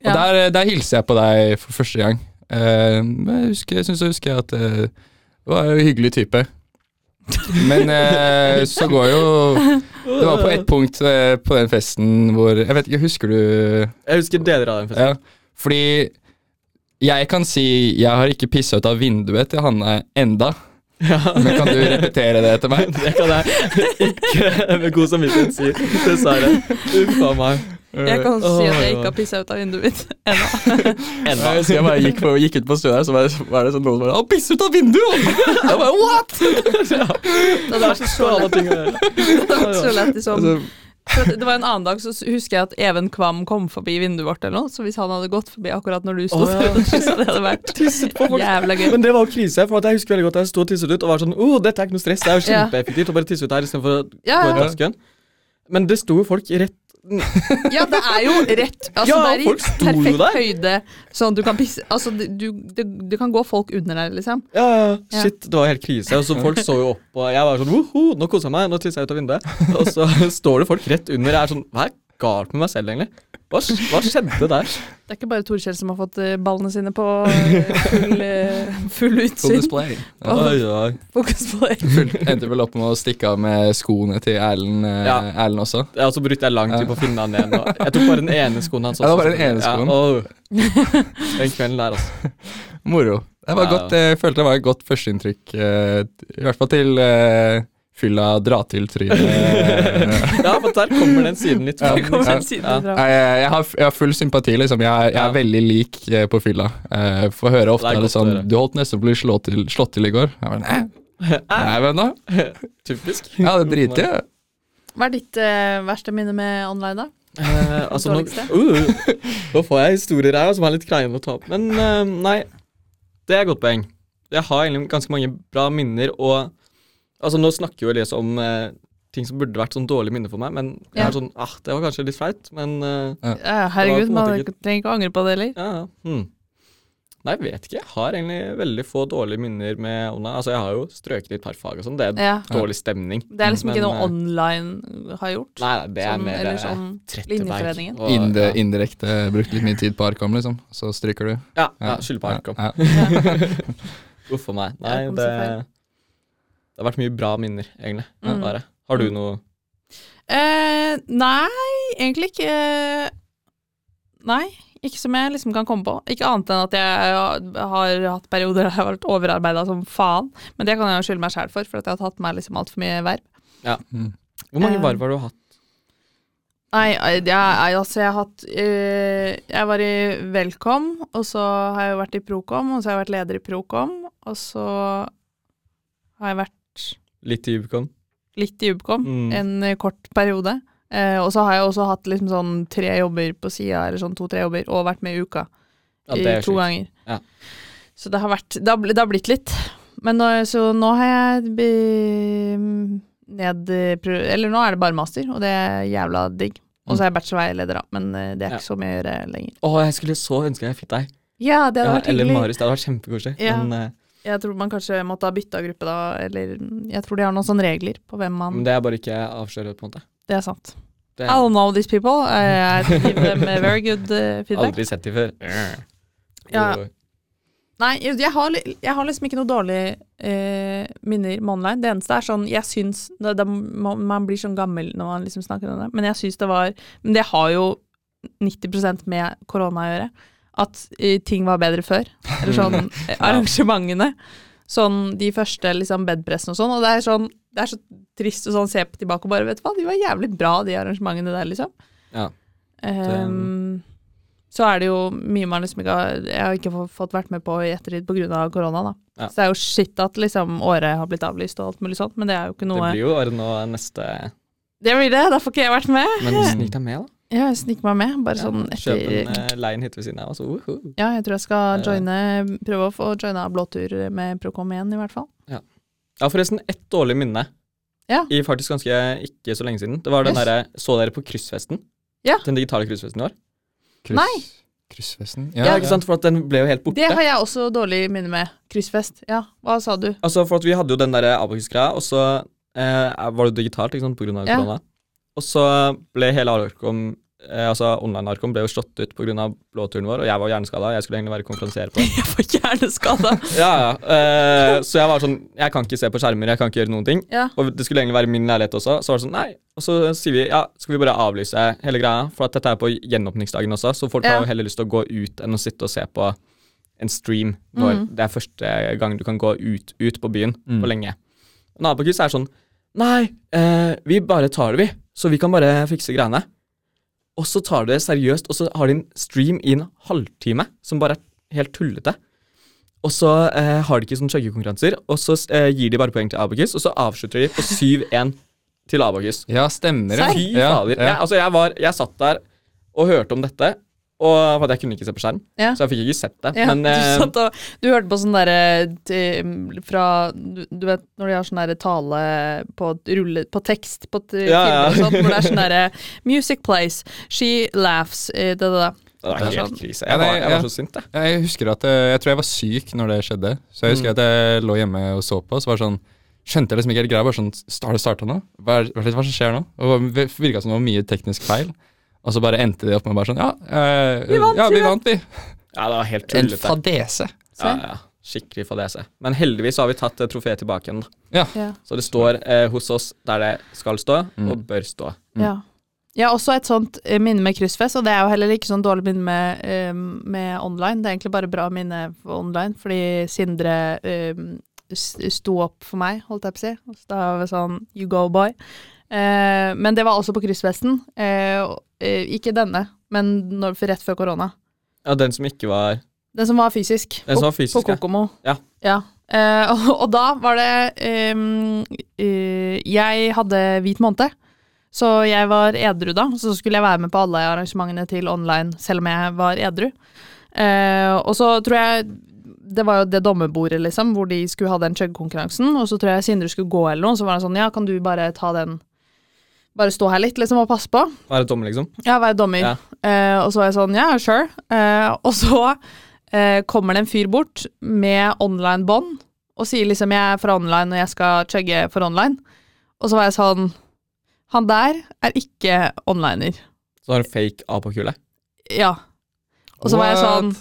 [SPEAKER 3] Og
[SPEAKER 1] Ja.
[SPEAKER 3] der, der hilste jeg på deg for første gang. Eh, men jeg husker, jeg syns jeg husker at du var en hyggelig type. Men eh, så går jo Det var på ett punkt eh, på den festen hvor Jeg vet ikke, husker du
[SPEAKER 2] Jeg husker deler av den festen.
[SPEAKER 3] Ja, fordi jeg kan si jeg har ikke pissa ut av vinduet til Hanne enda.
[SPEAKER 2] Ja.
[SPEAKER 3] Men kan du repetere det til meg?
[SPEAKER 2] Det kan jeg ikke med god samvittighet si. Dessverre. Uff a meg.
[SPEAKER 1] Jeg kan si at jeg ikke har pissa ut av vinduet mitt ennå.
[SPEAKER 3] Jeg husker jeg bare gikk, på, gikk ut på stuen her, så var det, sånn noen som bare 'Å, pisse ut av vinduet!' Jeg bare, what?!
[SPEAKER 1] Det hadde vært så lett. Det hadde vært så lett liksom.
[SPEAKER 3] Altså,
[SPEAKER 1] For det var en annen dag så husker jeg at Even Kvam kom forbi vinduet vårt eller noe, så hvis han hadde gått forbi akkurat når du sto
[SPEAKER 2] oh, ja.
[SPEAKER 1] for å det hadde vært jævla gøy.
[SPEAKER 2] Men det var jo krise, for jeg husker veldig godt at jeg sto og tisset ut og var sånn Å, dette er ikke noe stress, det er jo kjempeeffektivt å bare tisse ut her istedenfor å
[SPEAKER 1] Ja,
[SPEAKER 2] gå i vasken. Men det sto jo folk rett
[SPEAKER 1] ja, det er jo rett. Altså,
[SPEAKER 2] Ja,
[SPEAKER 1] det er i perfekt høyde, sånn du kan pisse Altså, du, du, du, kan gå folk under deg, liksom.
[SPEAKER 2] Ja, Ja. shit, det var helt krise. Og så Folk så jo opp, og jeg var sånn Woho, nå koser jeg meg, nå tisser jeg ut av vinduet. Og så står det folk rett under. Jeg er sånn Hva er galt med meg selv, egentlig? Hva, hva skjedde der?
[SPEAKER 1] Det er ikke bare Torkjell som har fått eh, ballene sine på eh, full, eh, full
[SPEAKER 3] full
[SPEAKER 1] utsyn.
[SPEAKER 3] display. Ja.
[SPEAKER 2] Oi, oi.
[SPEAKER 1] Fokus på det.
[SPEAKER 3] Endte vel opp med å stikke av med skoene til Erlend
[SPEAKER 2] Ja.
[SPEAKER 3] Erlend også.
[SPEAKER 2] Ja, så brukte jeg lang tid på å finne han igjen. Og jeg tok bare den ene skoen hans.
[SPEAKER 3] Også, Ja, det var bare den ene skoen.
[SPEAKER 2] Ja, åh. den kvelden der, altså.
[SPEAKER 3] Moro. Det var
[SPEAKER 2] Ja.
[SPEAKER 3] godt, jeg følte det var et godt førsteinntrykk, i hvert fall til fylla dra til trynet.
[SPEAKER 2] Ja, for der kommer den siden litt fram. Ja,
[SPEAKER 1] ja,
[SPEAKER 3] Ja. jeg, jeg, har, full sympati, liksom. Jeg, jeg er
[SPEAKER 2] Ja.
[SPEAKER 3] veldig lik eh, på fylla. Uh, Får høre ofte
[SPEAKER 2] Det er
[SPEAKER 3] det sånn. Du holdt nesten på å bli slått til, slått til i går. Jeg bare, Nei, nei, hvem da?
[SPEAKER 2] Typisk.
[SPEAKER 3] Ja, det driter jeg.
[SPEAKER 1] Hva er ditt uh, verste minne med online, da?
[SPEAKER 2] Uh, altså, nå, uh, nå får jeg historier her som er litt kleine å ta opp. Men eh, nei, det er et godt poeng. Jeg har egentlig ganske mange bra minner, og altså, nå snakker jo Elias om eh, ting som burde vært sånn dårlig minne for meg, men jeg
[SPEAKER 1] Ja.
[SPEAKER 2] er sånn ah, Det var kanskje litt flaut, men eh,
[SPEAKER 1] Ja, herregud,
[SPEAKER 2] Det var på en
[SPEAKER 1] man
[SPEAKER 2] måte
[SPEAKER 1] trenger ikke å angre på det heller.
[SPEAKER 2] ja, ja. Hmm. Nei, jeg vet ikke. Jeg har egentlig veldig få dårlige minner med online. Altså, jeg har jo strøket i et par fag og sånn. Det er
[SPEAKER 1] Ja.
[SPEAKER 2] dårlig stemning.
[SPEAKER 1] Det er liksom ikke
[SPEAKER 2] Men,
[SPEAKER 1] noe
[SPEAKER 2] eh,
[SPEAKER 1] online har gjort.
[SPEAKER 2] Nei, nei, det er
[SPEAKER 1] sånn,
[SPEAKER 2] mer
[SPEAKER 1] eller
[SPEAKER 2] eh,
[SPEAKER 1] sånn
[SPEAKER 2] Tretteberg.
[SPEAKER 1] Linjeforeningen.
[SPEAKER 2] og-
[SPEAKER 3] Inde,
[SPEAKER 2] ja.
[SPEAKER 3] indirekte brukt litt mye tid på Arkom, liksom. Så stryker du.
[SPEAKER 2] Ja, ja skylder på Arkom.
[SPEAKER 3] Ja,
[SPEAKER 2] Uff a meg. Nei,
[SPEAKER 1] Jeg kom
[SPEAKER 2] det,
[SPEAKER 1] feil.
[SPEAKER 2] Det har vært mye bra minner, egentlig.
[SPEAKER 1] Mm.
[SPEAKER 2] Bare. Har du noe
[SPEAKER 1] Eh, nei, egentlig ikke Nei, ikke som jeg liksom kan komme på. Ikke annet enn at jeg har hatt perioder der jeg har vært overarbeida som faen. Men det kan jeg jo skylde meg sjæl for, for at jeg har tatt meg liksom altfor mye verv.
[SPEAKER 3] Mm.
[SPEAKER 2] Hvor mange
[SPEAKER 1] Eh,
[SPEAKER 2] varv har du hatt?
[SPEAKER 1] Nei, jeg, jeg, altså jeg har hatt øh, Jeg var i Velkom, og så har jeg vært i Procom, og så har jeg vært leder i Procom, og så har jeg vært
[SPEAKER 2] Litt i Ubicon?
[SPEAKER 1] litt i Ubicon,
[SPEAKER 2] Mm.
[SPEAKER 1] en eh, kort periode. Eh, og så har jeg også hatt liksom sånn tre jobber på sida, eller sånn to-tre jobber, og vært med i uka
[SPEAKER 2] Ja,
[SPEAKER 1] i to
[SPEAKER 2] sjukt.
[SPEAKER 1] ganger.
[SPEAKER 2] Ja.
[SPEAKER 1] Så det har vært Det har, det har blitt litt. Men nå, så nå har jeg be, ned Eller nå er det bare master, og det er jævla digg. Og så er jeg bachelorveileder, da, men eh, det er
[SPEAKER 2] Ja.
[SPEAKER 1] ikke så mye å gjøre lenger.
[SPEAKER 2] Å, jeg skulle så ønske jeg fikk deg.
[SPEAKER 1] Ja, det hadde
[SPEAKER 2] Ja,
[SPEAKER 1] vært
[SPEAKER 2] eller. Marius. Det hadde vært kjempekoselig.
[SPEAKER 1] Ja.
[SPEAKER 2] Men, eh,
[SPEAKER 1] Jeg tror man kanskje måtte ha bytta gruppe da, eller Jeg tror de har noen sånne regler på hvem man
[SPEAKER 2] men det er bare ikke avsløret, på en måte.
[SPEAKER 1] Det er sant.
[SPEAKER 2] Det
[SPEAKER 1] I don't know these people. I, give them a very good uh, feedback.
[SPEAKER 2] Aldri sett de før.
[SPEAKER 1] Ja. Nei, jeg har, jeg har liksom ikke noe dårlige eh, minner med online. Det eneste er sånn Jeg syns det, det, man, man blir sånn gammel når man liksom snakker om det, men jeg syns det var Men det har jo 90% med korona å gjøre. At eh, ting var bedre før. Eller sånn eh, arrangementene. Sånn de første liksom bedpressene og sånn. Og det er sånn Det er så trist å sånn se på tilbake og bare Vet du hva, de var jævlig bra, de arrangementene der, liksom.
[SPEAKER 2] Ja.
[SPEAKER 1] Um, så er det jo mye man liksom ikke har Jeg har ikke fått- fått vært med på i ettertid pga. korona, da.
[SPEAKER 2] Ja.
[SPEAKER 1] Så det er jo shit at liksom året har blitt avlyst og alt mulig sånt, men det er jo ikke noe Det
[SPEAKER 2] blir jo året nå neste
[SPEAKER 1] Det blir det, da får ikke jeg vært med.
[SPEAKER 2] Men hvordan gikk det med, da.
[SPEAKER 1] Ja, jeg sniker meg med, bare
[SPEAKER 2] Ja,
[SPEAKER 1] sånn
[SPEAKER 2] Kjøp en uh, leien hit ved siden av. Så, uh -huh.
[SPEAKER 1] Ja, jeg tror jeg skal joine Prøve å få joina blåtur med Procom igjen, i hvert fall.
[SPEAKER 2] Ja. ja, forresten ett dårlig minne.
[SPEAKER 1] Ja.
[SPEAKER 2] I faktisk ganske ikke så lenge siden. Det var den
[SPEAKER 1] Yes.
[SPEAKER 2] derre Så dere på kryssfesten?
[SPEAKER 1] Ja.
[SPEAKER 2] Den digitale kryssfesten i år?
[SPEAKER 3] Kryss,
[SPEAKER 1] Nei.
[SPEAKER 3] Kryssfesten?
[SPEAKER 2] Ja, ikke sant? For at den ble jo helt borte.
[SPEAKER 1] Det har jeg også dårlig minne med. Kryssfest. Ja, hva sa du?
[SPEAKER 2] Altså, for at vi hadde jo den derre Abakus-greia, og så eh, var det digitalt, ikke sant, på grunn av
[SPEAKER 1] Ja.
[SPEAKER 2] korona. Og så ble hele Arkom eh, Altså online-Arkom ble jo slått ut av blåturen vår, og jeg var hjerneskada. Jeg skulle egentlig være konferansier på.
[SPEAKER 1] Jeg var hjerneskada.
[SPEAKER 2] Ja, ja. Eh, så jeg var sånn Jeg kan ikke se på skjermer, jeg kan ikke gjøre noen ting.
[SPEAKER 1] Ja.
[SPEAKER 2] Og det skulle egentlig være min leilighet også. Så var det sånn, nei. Og så sier vi ja, skal vi bare avlyse hele greia, for at dette er på gjenåpningsdagen også, så folk
[SPEAKER 1] Ja.
[SPEAKER 2] har jo heller lyst til å gå ut enn å sitte og se på en stream når
[SPEAKER 1] mm.
[SPEAKER 2] det er første gang du kan gå ut, ut på byen
[SPEAKER 3] Mm.
[SPEAKER 2] på lenge. Nabokus er sånn Nei, eh, vi bare tar det, vi. Så vi kan bare fikse greiene. Og så tar du det seriøst, og så har de en stream i en halvtime som bare er helt tullete. Og så eh, har de ikke sånne chuggekonkurranser, og så eh, gir de bare poeng til Abakus, og så avslutter de på 7-1 til Abakus.
[SPEAKER 3] Ja, stemmer det.
[SPEAKER 2] Fy
[SPEAKER 3] Ja,
[SPEAKER 2] fader.
[SPEAKER 3] ja.
[SPEAKER 2] Jeg, altså, jeg, var, jeg satt der og hørte om dette, og for at jeg kunne ikke se på skjerm,
[SPEAKER 1] Ja.
[SPEAKER 2] så jeg fikk ikke sett det.
[SPEAKER 1] Ja,
[SPEAKER 2] men
[SPEAKER 1] du,
[SPEAKER 2] eh,
[SPEAKER 1] satt og, du hørte på sånn derre fra du, du vet når de har sånn derre tale på, rulle, på tekst på t-
[SPEAKER 2] Ja, ja.
[SPEAKER 1] og sånt, hvor det er sånn derre Music plays, she laughs eh, det, det, det.
[SPEAKER 2] det var helt
[SPEAKER 1] sånn.
[SPEAKER 2] krise. Jeg var, jeg var så sint, jeg.
[SPEAKER 3] Jeg husker at eh, Jeg tror jeg var syk når det skjedde. Så jeg husker
[SPEAKER 2] Mm.
[SPEAKER 3] at jeg lå hjemme og så på, så var det sånn Skjønte jeg liksom ikke helt greia. Bare sånn Har det starta nå? Hva hva hva skjer nå? Og det virka som det var mye teknisk feil. Og så bare endte det opp med bare sånn Ja, eh,
[SPEAKER 1] Vi vant,
[SPEAKER 3] ja,
[SPEAKER 1] vi
[SPEAKER 3] vant, vi.
[SPEAKER 2] Ja, det var helt
[SPEAKER 3] En fadese.
[SPEAKER 2] Ja, ja. Skikkelig fadese. Men heldigvis har vi tatt eh, trofeet tilbake igjen. da.
[SPEAKER 1] Ja.
[SPEAKER 2] Så det står eh, hos oss der det skal stå,
[SPEAKER 3] Mm.
[SPEAKER 2] og bør stå.
[SPEAKER 3] Mm.
[SPEAKER 1] Ja. Jeg har også et sånt eh, minne med kryssfest, og det er jo heller ikke sånn dårlig minne med, eh, med online. Det er egentlig bare bra minne online, fordi Sindre um, sto opp for meg, holdt jeg på å si. Da var det sånn you go, boy. Eh, men det var også på kryssfesten. Eh, eh, ikke denne, men når, rett før korona.
[SPEAKER 2] Ja, den som ikke var
[SPEAKER 1] Den som var fysisk.
[SPEAKER 2] Den som var fysisk,
[SPEAKER 1] på
[SPEAKER 2] ja.
[SPEAKER 1] Kokomo.
[SPEAKER 2] Ja.
[SPEAKER 1] Eh, og, og da var det um, uh, Jeg hadde hvit måned, så jeg var edru da. Så skulle jeg være med på alle arrangementene til online, selv om jeg var edru. Eh, og så tror jeg Det var jo det dommerbordet, liksom, hvor de skulle ha den chug-konkurransen. Og så tror jeg Sindre skulle gå eller noe, så var han sånn Ja, kan du bare ta den Bare stå her litt, liksom, og passe på?
[SPEAKER 2] Være dommer, liksom.
[SPEAKER 1] Ja, være dommer.
[SPEAKER 2] Ja.
[SPEAKER 1] Eh, og så var jeg sånn, ja, sure. Eh, og så eh, kommer det en fyr bort med online-bånd og sier liksom jeg er for online og jeg skal chugge for online. Og så var jeg sånn Han der er ikke onliner.
[SPEAKER 2] Så har du fake A på kule.
[SPEAKER 1] Ja. Og så var jeg sånn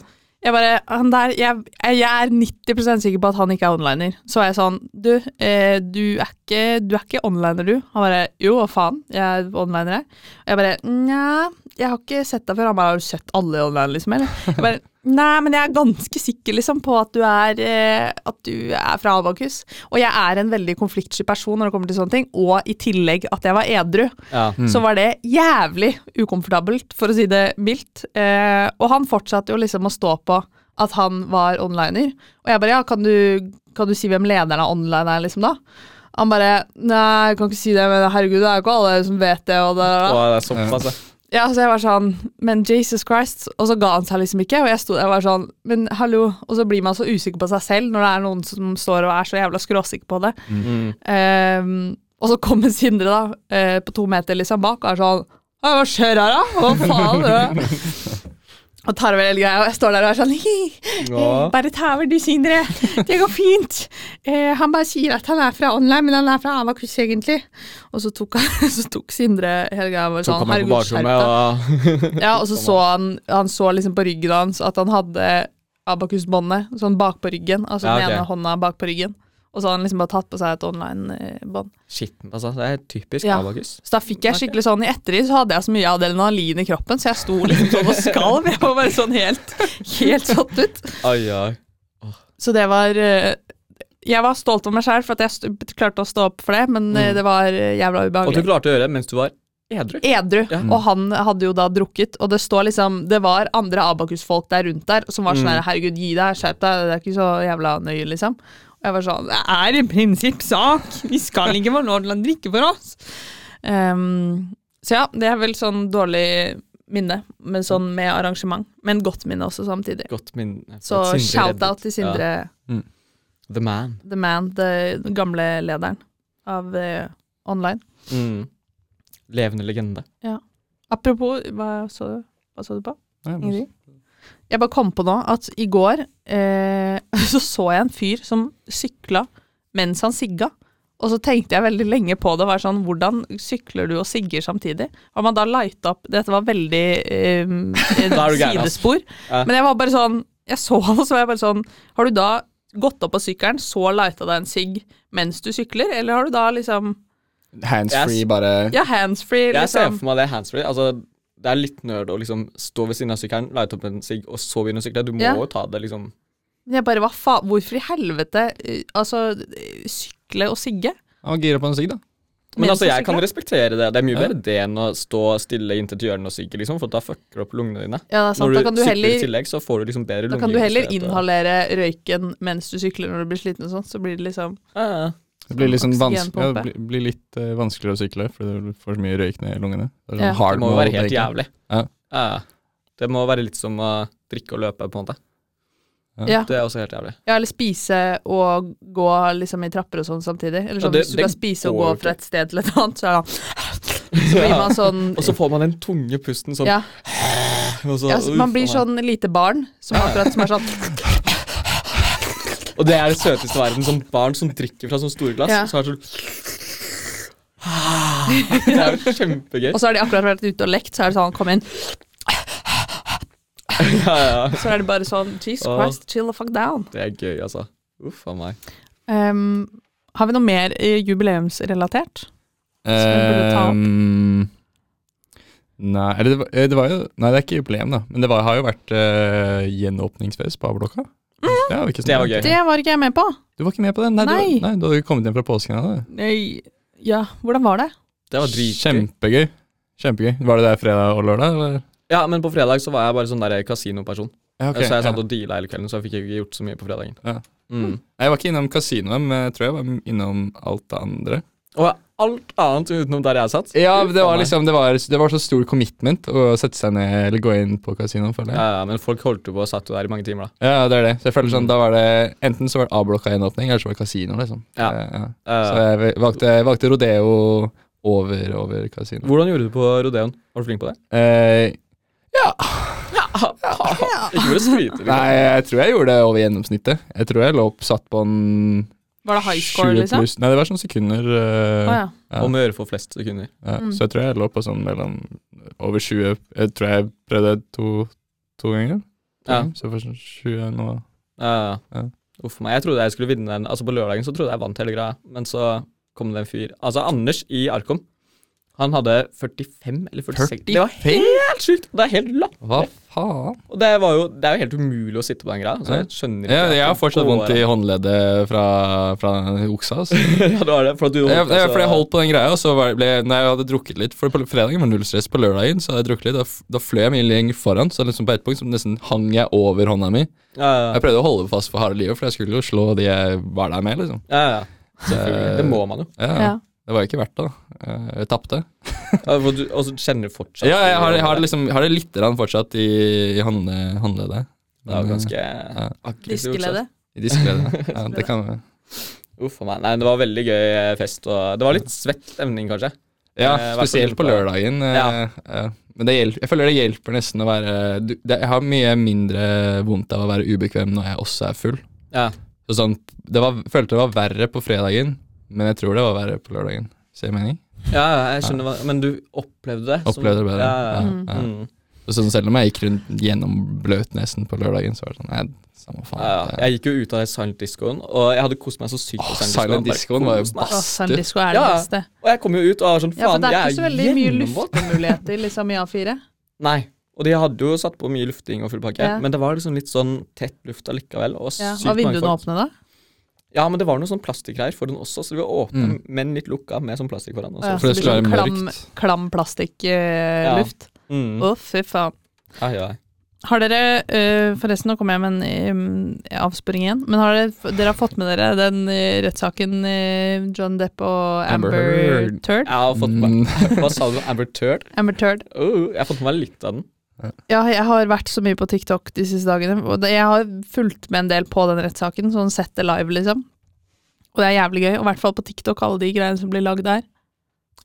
[SPEAKER 1] jeg bare, han der, jeg, jeg er 90% sikker på at han ikke er onliner. Så var jeg sånn Du, eh, du, er ikke, du er ikke onliner, du. Han bare Jo, hva faen? Jeg er onliner, jeg. Og jeg bare Nja, jeg har ikke sett deg før. Han bare Har du sett alle online, liksom? Eller? Jeg bare Nei, men jeg er ganske sikker liksom på at du er, eh, at du er fra Abakus. Og jeg er en veldig konfliktsky person når det kommer til sånne ting. Og i tillegg at jeg var edru
[SPEAKER 2] Ja.
[SPEAKER 3] Mm.
[SPEAKER 1] så var det jævlig ukomfortabelt, for å si det mildt. Eh, og han fortsatte jo liksom å stå på at han var onliner. Og jeg bare ja, kan du, kan du si hvem lederen av online er, liksom da? Han bare Nei, jeg kan ikke si det, men herregud, det er jo ikke alle som vet det. Og det,
[SPEAKER 2] Å, det er såpass, ja.
[SPEAKER 1] Ja, så jeg var sånn Men Jesus Christ. Og så ga han seg liksom ikke. Og jeg sto der og var sånn Men hallo. Og så blir man så usikker på seg selv når det er noen som står og er så jævla skråsikker på det.
[SPEAKER 2] Mm.
[SPEAKER 1] Um, og så kommer Sindre da, uh, på to meter liksom bak, og er sånn Hva skjer her, da? Hva faen? Og tar over hele greia, og jeg står der og er sånn «Hi,
[SPEAKER 2] Å.
[SPEAKER 1] eh, Bare ta over du, Sindre. Det går fint. Eh, han bare sier at han er fra online, men han er fra Avakus, egentlig. Og så tok, han, så tok Sindre hele greia og var sånn Herregud, skjerp deg. Ja, og så så han Han så liksom på ryggen hans at han hadde Abakus-båndet sånn bak på ryggen. Altså
[SPEAKER 2] Ja,
[SPEAKER 1] den ene hånda bak på ryggen. Og så hadde han liksom bare tatt på seg et online-bånd.
[SPEAKER 2] Shit, altså. Det er typisk
[SPEAKER 1] Ja.
[SPEAKER 2] Abakus.
[SPEAKER 1] Så da fikk jeg skikkelig sånn I ettertid så hadde jeg så mye adrenalin i kroppen, så jeg sto liksom sånn og skalv. Jeg var bare sånn helt, helt satt ut.
[SPEAKER 2] Ai, ai. Oh.
[SPEAKER 1] Så det var eh, Jeg var stolt av meg sjøl for at jeg klarte å stå opp for det, men eh,
[SPEAKER 2] Mm.
[SPEAKER 1] det var jævla ubehagelig.
[SPEAKER 2] Og du klarte å gjøre det mens du var edru.
[SPEAKER 1] Edru.
[SPEAKER 2] Ja.
[SPEAKER 1] Og han hadde jo da drukket, og det står liksom Det var andre Abakus-folk der rundt der som var sånn
[SPEAKER 2] Mm.
[SPEAKER 1] her Herregud, gi deg, skjerp deg, det er ikke så jævla nøye, liksom. Jeg var sånn Det er en prinsippsak! Vi skal ikke få lov til å drikke for oss! Um, så ja, det er vel sånn dårlig minne, men sånn med arrangement. Men godt minne også samtidig.
[SPEAKER 2] Godt minne.
[SPEAKER 1] Så shout-out til Sindre,
[SPEAKER 2] Ja. The man.
[SPEAKER 1] the man, the den gamle lederen av uh, online.
[SPEAKER 2] Mm. Levende legende.
[SPEAKER 1] Apropos, hva så hva så du på?
[SPEAKER 3] Ingrid?
[SPEAKER 1] Ingenting? Jeg bare kom på nå at i går eh, så så jeg en fyr som sykla mens han sigga. Og så tenkte jeg veldig lenge på det. Var sånn, Hvordan sykler du og sigger samtidig? Har man da lighta opp Dette var veldig eh, sidespor.
[SPEAKER 2] Ja.
[SPEAKER 1] Men jeg var bare sånn Jeg så han, og så var jeg bare sånn Har du da gått opp på sykkelen, så lighta deg en sigg mens du sykler, eller har du da liksom
[SPEAKER 3] Handsfree, bare
[SPEAKER 1] Ja, handsfree,
[SPEAKER 2] Jeg ser
[SPEAKER 1] liksom.
[SPEAKER 2] for meg det handsfree. Altså, det er litt nerd å liksom stå ved siden av sykkelen, lighte opp en sigg, og så begynne å sykle. Du må
[SPEAKER 1] Ja.
[SPEAKER 2] jo ta det liksom
[SPEAKER 1] Jeg bare, hva faen, Hvorfor i helvete eh, Altså, eh, sykle og sigge?
[SPEAKER 3] Han Gire på en sigg, da.
[SPEAKER 2] Men altså, jeg kan respektere det. Det er mye
[SPEAKER 3] Ja.
[SPEAKER 2] bedre det enn å stå stille inntil et hjørne og sigge, liksom, for da fucker du opp lungene dine.
[SPEAKER 1] Ja, det er sant.
[SPEAKER 2] Når
[SPEAKER 1] Da
[SPEAKER 2] du,
[SPEAKER 1] kan du
[SPEAKER 2] sykler
[SPEAKER 1] heller
[SPEAKER 2] i tillegg, så får du liksom bedre
[SPEAKER 1] Da kan du heller inhalere røyken mens du sykler når du blir sliten og sånn, så blir det liksom
[SPEAKER 2] Ja, ja.
[SPEAKER 3] Det blir, liksom ja, det blir, blir litt uh, vanskeligere å sykle fordi du får så mye røyk ned i lungene. Det, sånn
[SPEAKER 1] Ja.
[SPEAKER 2] Det må jo være helt jævlig.
[SPEAKER 3] Ja.
[SPEAKER 2] Uh, Det må være litt som å drikke og løpe, på en måte.
[SPEAKER 3] Ja.
[SPEAKER 2] Det er også helt jævlig.
[SPEAKER 1] Ja, eller spise og gå liksom i trapper og sånn samtidig. Eller
[SPEAKER 2] Ja,
[SPEAKER 1] sånn,
[SPEAKER 2] det-
[SPEAKER 1] hvis du skal spise og gå fra et sted til et annet, så er det sånn Så blir man sånn
[SPEAKER 2] Og så får man den tunge pusten sånn
[SPEAKER 1] ja,
[SPEAKER 2] og så,
[SPEAKER 1] ja, så man blir sånn lite barn, som akkurat som er sånn
[SPEAKER 2] Og det er det søteste i verden. Sånn barn som drikker fra sånn store glass.
[SPEAKER 1] Ja.
[SPEAKER 2] Så er det sånn Det er jo kjempegøy.
[SPEAKER 1] Og så har de akkurat vært ute og lekt, så er det sånn Kom inn.
[SPEAKER 2] Ja, ja.
[SPEAKER 1] Så er det bare sånn Jesus. Christ, chill the fuck down.
[SPEAKER 2] Det er gøy, altså. Uff a meg.
[SPEAKER 1] Um, har vi noe mer eh, jubileumsrelatert?
[SPEAKER 3] Ehm, nei, eller det, var- eh, det var jo Nei, det er ikke jubileum, da. Men det var, har jo vært uh, gjenåpningsfest på A-blokka. Det, var ikke
[SPEAKER 2] Det var gøy.
[SPEAKER 1] Det var ikke jeg med på.
[SPEAKER 3] Du var ikke med på den? Nei,
[SPEAKER 1] Nei.
[SPEAKER 3] Du, nei, du hadde kommet hjem fra påsken. Da.
[SPEAKER 1] Nei, Ja, hvordan var det?
[SPEAKER 2] Det var dritgøy.
[SPEAKER 3] Kjempegøy. Kjempegøy. Var det der fredag og lørdag? Eller?
[SPEAKER 2] Ja, men på fredag så var jeg bare sånn der kasinoperson.
[SPEAKER 3] Ja, okay,
[SPEAKER 2] så jeg satt
[SPEAKER 3] ja.
[SPEAKER 2] og deala hele kvelden, så jeg fikk ikke gjort så mye på fredagen.
[SPEAKER 3] Ja.
[SPEAKER 2] Mm.
[SPEAKER 3] Jeg var ikke innom kasinoet, men jeg tror jeg var innom alt det andre.
[SPEAKER 2] Og alt annet utenom der jeg satt.
[SPEAKER 3] Ja, det var liksom Det var, det var så stor commitment å sette seg ned eller gå inn på kasinoen. føler jeg.
[SPEAKER 2] Ja, ja, men folk holdt jo på og satt jo der i mange timer, da.
[SPEAKER 3] Ja, det er det. Så jeg føler sånn,
[SPEAKER 2] Mm.
[SPEAKER 3] da var det Enten så var det A-blokka gjenåpning, eller så var det kasino, liksom.
[SPEAKER 2] Ja.
[SPEAKER 3] Eh, ja.
[SPEAKER 2] Eh,
[SPEAKER 3] Så jeg valgte, valgte rodeo over, over kasino.
[SPEAKER 2] hvordan gjorde du på rodeoen? Var du flink på det?
[SPEAKER 3] Eh,
[SPEAKER 2] Ikke for å skryte. liksom.
[SPEAKER 3] nei, jeg tror jeg gjorde det over gjennomsnittet. Jeg tror jeg lå opp satt på en
[SPEAKER 1] Var det high score, liksom?
[SPEAKER 3] pluss Nei, det var sånn sekunder. Uh,
[SPEAKER 1] Å ja.
[SPEAKER 3] ja.
[SPEAKER 2] Om å gjøre for flest sekunder.
[SPEAKER 3] Ja,
[SPEAKER 1] Mm.
[SPEAKER 3] Så jeg tror jeg lå på sånn mellom over 20 Jeg tror jeg prøvde to, to ganger. To
[SPEAKER 2] Ja.
[SPEAKER 3] ganger, Så for sånn 20 nå
[SPEAKER 2] Ja,
[SPEAKER 3] Ja.
[SPEAKER 2] Uff meg. Jeg trodde jeg skulle vinne den. Altså På lørdagen så trodde jeg vant hele greia, men så kom det en fyr Altså Anders i Arkom. Han hadde 45 eller 46. Det var helt sjukt! Det er helt latterlig.
[SPEAKER 3] Hva faen?
[SPEAKER 2] Og det, var jo, det er jo helt umulig å sitte på den greia. Altså, jeg skjønner ikke
[SPEAKER 3] Ja, jeg har fortsatt vondt i håndleddet fra, fra oksa. Altså.
[SPEAKER 2] ja, det var det. For at du holdt
[SPEAKER 3] jeg, jeg, jeg holdt på den greia, og så var, ble, når jeg hadde drukket litt For på fredagen var null stress. På lørdagen så hadde jeg drukket litt. Da, da fløy jeg min lenger foran, så liksom på et punkt så nesten hang jeg over hånda mi.
[SPEAKER 2] ja, ja,
[SPEAKER 3] Jeg prøvde å holde fast for harde livet, for jeg skulle jo slå de jeg var der med. liksom
[SPEAKER 2] ja, ja. Selvfølgelig. Det må man jo.
[SPEAKER 3] Ja,
[SPEAKER 1] Ja.
[SPEAKER 3] Det var jo ikke verdt det, da. Eh, Jeg tapte.
[SPEAKER 2] Og du, så kjenner du fortsatt
[SPEAKER 3] Ja, jeg har, jeg har, det liksom, jeg har det litt grann fortsatt i, i håndle, håndleddet.
[SPEAKER 2] Det er jo ganske
[SPEAKER 3] Ja. Diskeledet. Diskeledet. Ja, det kan vi.
[SPEAKER 2] Uff a meg. Nei, det var veldig gøy eh, fest, og det var litt svett stemning, kanskje.
[SPEAKER 3] Ja,
[SPEAKER 2] Eh,
[SPEAKER 3] spesielt på lørdagen. eh,
[SPEAKER 2] Ja.
[SPEAKER 3] ja. Men det hjelper, jeg føler det hjelper nesten å være du, det, Jeg har mye mindre vondt av å være ubekvem når jeg også er full.
[SPEAKER 2] Ja.
[SPEAKER 3] Så sånn, det var, følte det var verre på fredagen, men jeg tror det var verre på lørdagen. Ser jeg mening?
[SPEAKER 2] Ja, ja, jeg skjønner hva Men du opplevde det? som-
[SPEAKER 3] Opplevde det bedre.
[SPEAKER 2] Ja, ja.
[SPEAKER 3] Ja,
[SPEAKER 1] Mm.
[SPEAKER 3] ja.
[SPEAKER 2] Mm.
[SPEAKER 3] Så sånn, selv om jeg gikk rundt gjennom bløtnesen på lørdagen, så var det sånn Nei, samme faen.
[SPEAKER 2] Ja, ja. Jeg gikk jo ut av silent discoen, og jeg hadde kost meg så sykt på
[SPEAKER 3] Åh,
[SPEAKER 2] silent discoen.
[SPEAKER 3] var jo
[SPEAKER 1] badstue. er
[SPEAKER 2] Ja.
[SPEAKER 1] beste.
[SPEAKER 2] Og jeg kom jo ut og var sånn
[SPEAKER 1] Ja, for det er ikke så veldig mye
[SPEAKER 2] luftmuligheter
[SPEAKER 1] luftemuligheter liksom, i A4.
[SPEAKER 2] Nei. Og de hadde jo satt på mye lufting og full pakke,
[SPEAKER 1] Ja.
[SPEAKER 2] men det var liksom litt sånn tett luft allikevel. Og
[SPEAKER 1] Ja.
[SPEAKER 2] folk.
[SPEAKER 1] Var vinduene åpne da?
[SPEAKER 2] Ja, men det var noe sånn plastikkgreier for den også, så de var åpne,
[SPEAKER 3] Mm.
[SPEAKER 2] men litt lukka med sånn plastikk foran. Også.
[SPEAKER 1] ja,
[SPEAKER 3] For det skulle
[SPEAKER 1] sånn
[SPEAKER 3] være
[SPEAKER 1] klam,
[SPEAKER 3] mørkt.
[SPEAKER 1] klam plastikkluft.
[SPEAKER 2] Mm.
[SPEAKER 1] Å, fy faen.
[SPEAKER 2] Ai, ai.
[SPEAKER 1] Har dere, uh, forresten nå kommer jeg med en um, avsporing igjen, men har dere, dere har fått med dere den uh, rettssaken uh, John Depp og Amber,
[SPEAKER 3] Amber Heard.
[SPEAKER 1] Turd?
[SPEAKER 2] Jeg har fått med
[SPEAKER 3] Mm.
[SPEAKER 2] Hva sa du? Amber Turd?
[SPEAKER 1] Amber Turd.
[SPEAKER 2] Oh, jeg har fått med meg litt av den.
[SPEAKER 1] Ja, jeg har vært så mye på TikTok de siste dagene, og jeg har fulgt med en del på den rettssaken, sånn sett det live, liksom. Og det er jævlig gøy, og i hvert fall på TikTok, alle de greiene som blir lagd der.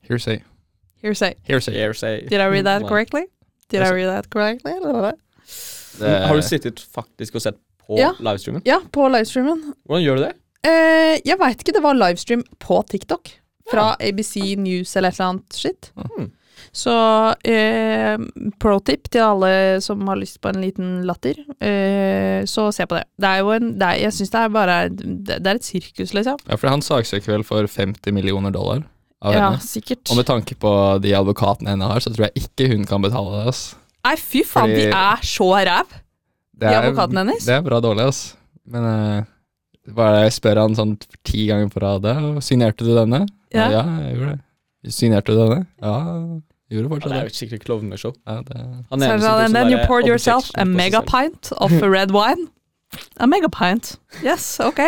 [SPEAKER 3] Hearsay.
[SPEAKER 1] Hearsay.
[SPEAKER 3] Hearsay.
[SPEAKER 2] Hearsay.
[SPEAKER 1] Did I read that correctly? Did I read that correctly?
[SPEAKER 3] Det-
[SPEAKER 2] Har du sittet faktisk og sett på
[SPEAKER 1] Ja.
[SPEAKER 2] livestreamen?
[SPEAKER 1] Ja, på livestreamen.
[SPEAKER 2] Hvordan gjør du det?
[SPEAKER 1] Eh, jeg veit ikke, det var livestream på TikTok. Fra ABC News eller et eller annet shit.
[SPEAKER 2] Hmm.
[SPEAKER 1] Så eh, pro tip til alle som har lyst på en liten latter, eh, så se på det. Det er jo en det er, Jeg syns det er bare det, det er et sirkus, liksom.
[SPEAKER 3] Ja, for han saksøker vel for 50 millioner dollar av
[SPEAKER 1] Ja,
[SPEAKER 3] henne.
[SPEAKER 1] sikkert.
[SPEAKER 3] Og med tanke på de advokatene henne har, så tror jeg ikke hun kan betale det. ass.
[SPEAKER 1] Nei, fy faen,
[SPEAKER 3] Fordi-
[SPEAKER 1] de er så ræv! De advokatene hennes?
[SPEAKER 3] Det er bra dårlig, ass. Men eh, bare jeg spør han sånn ti ganger på rad «Ja, Signerte du denne?
[SPEAKER 1] Ja.
[SPEAKER 3] ja, jeg gjorde det. Signerte du denne? Ja, jeg fortsatt
[SPEAKER 2] Ja, det er jo skikkelig klovneshow.
[SPEAKER 3] Ja, det
[SPEAKER 2] Han
[SPEAKER 1] er sånn, and then you poured yourself a megapint of red wine. A megapint. Yes, ok.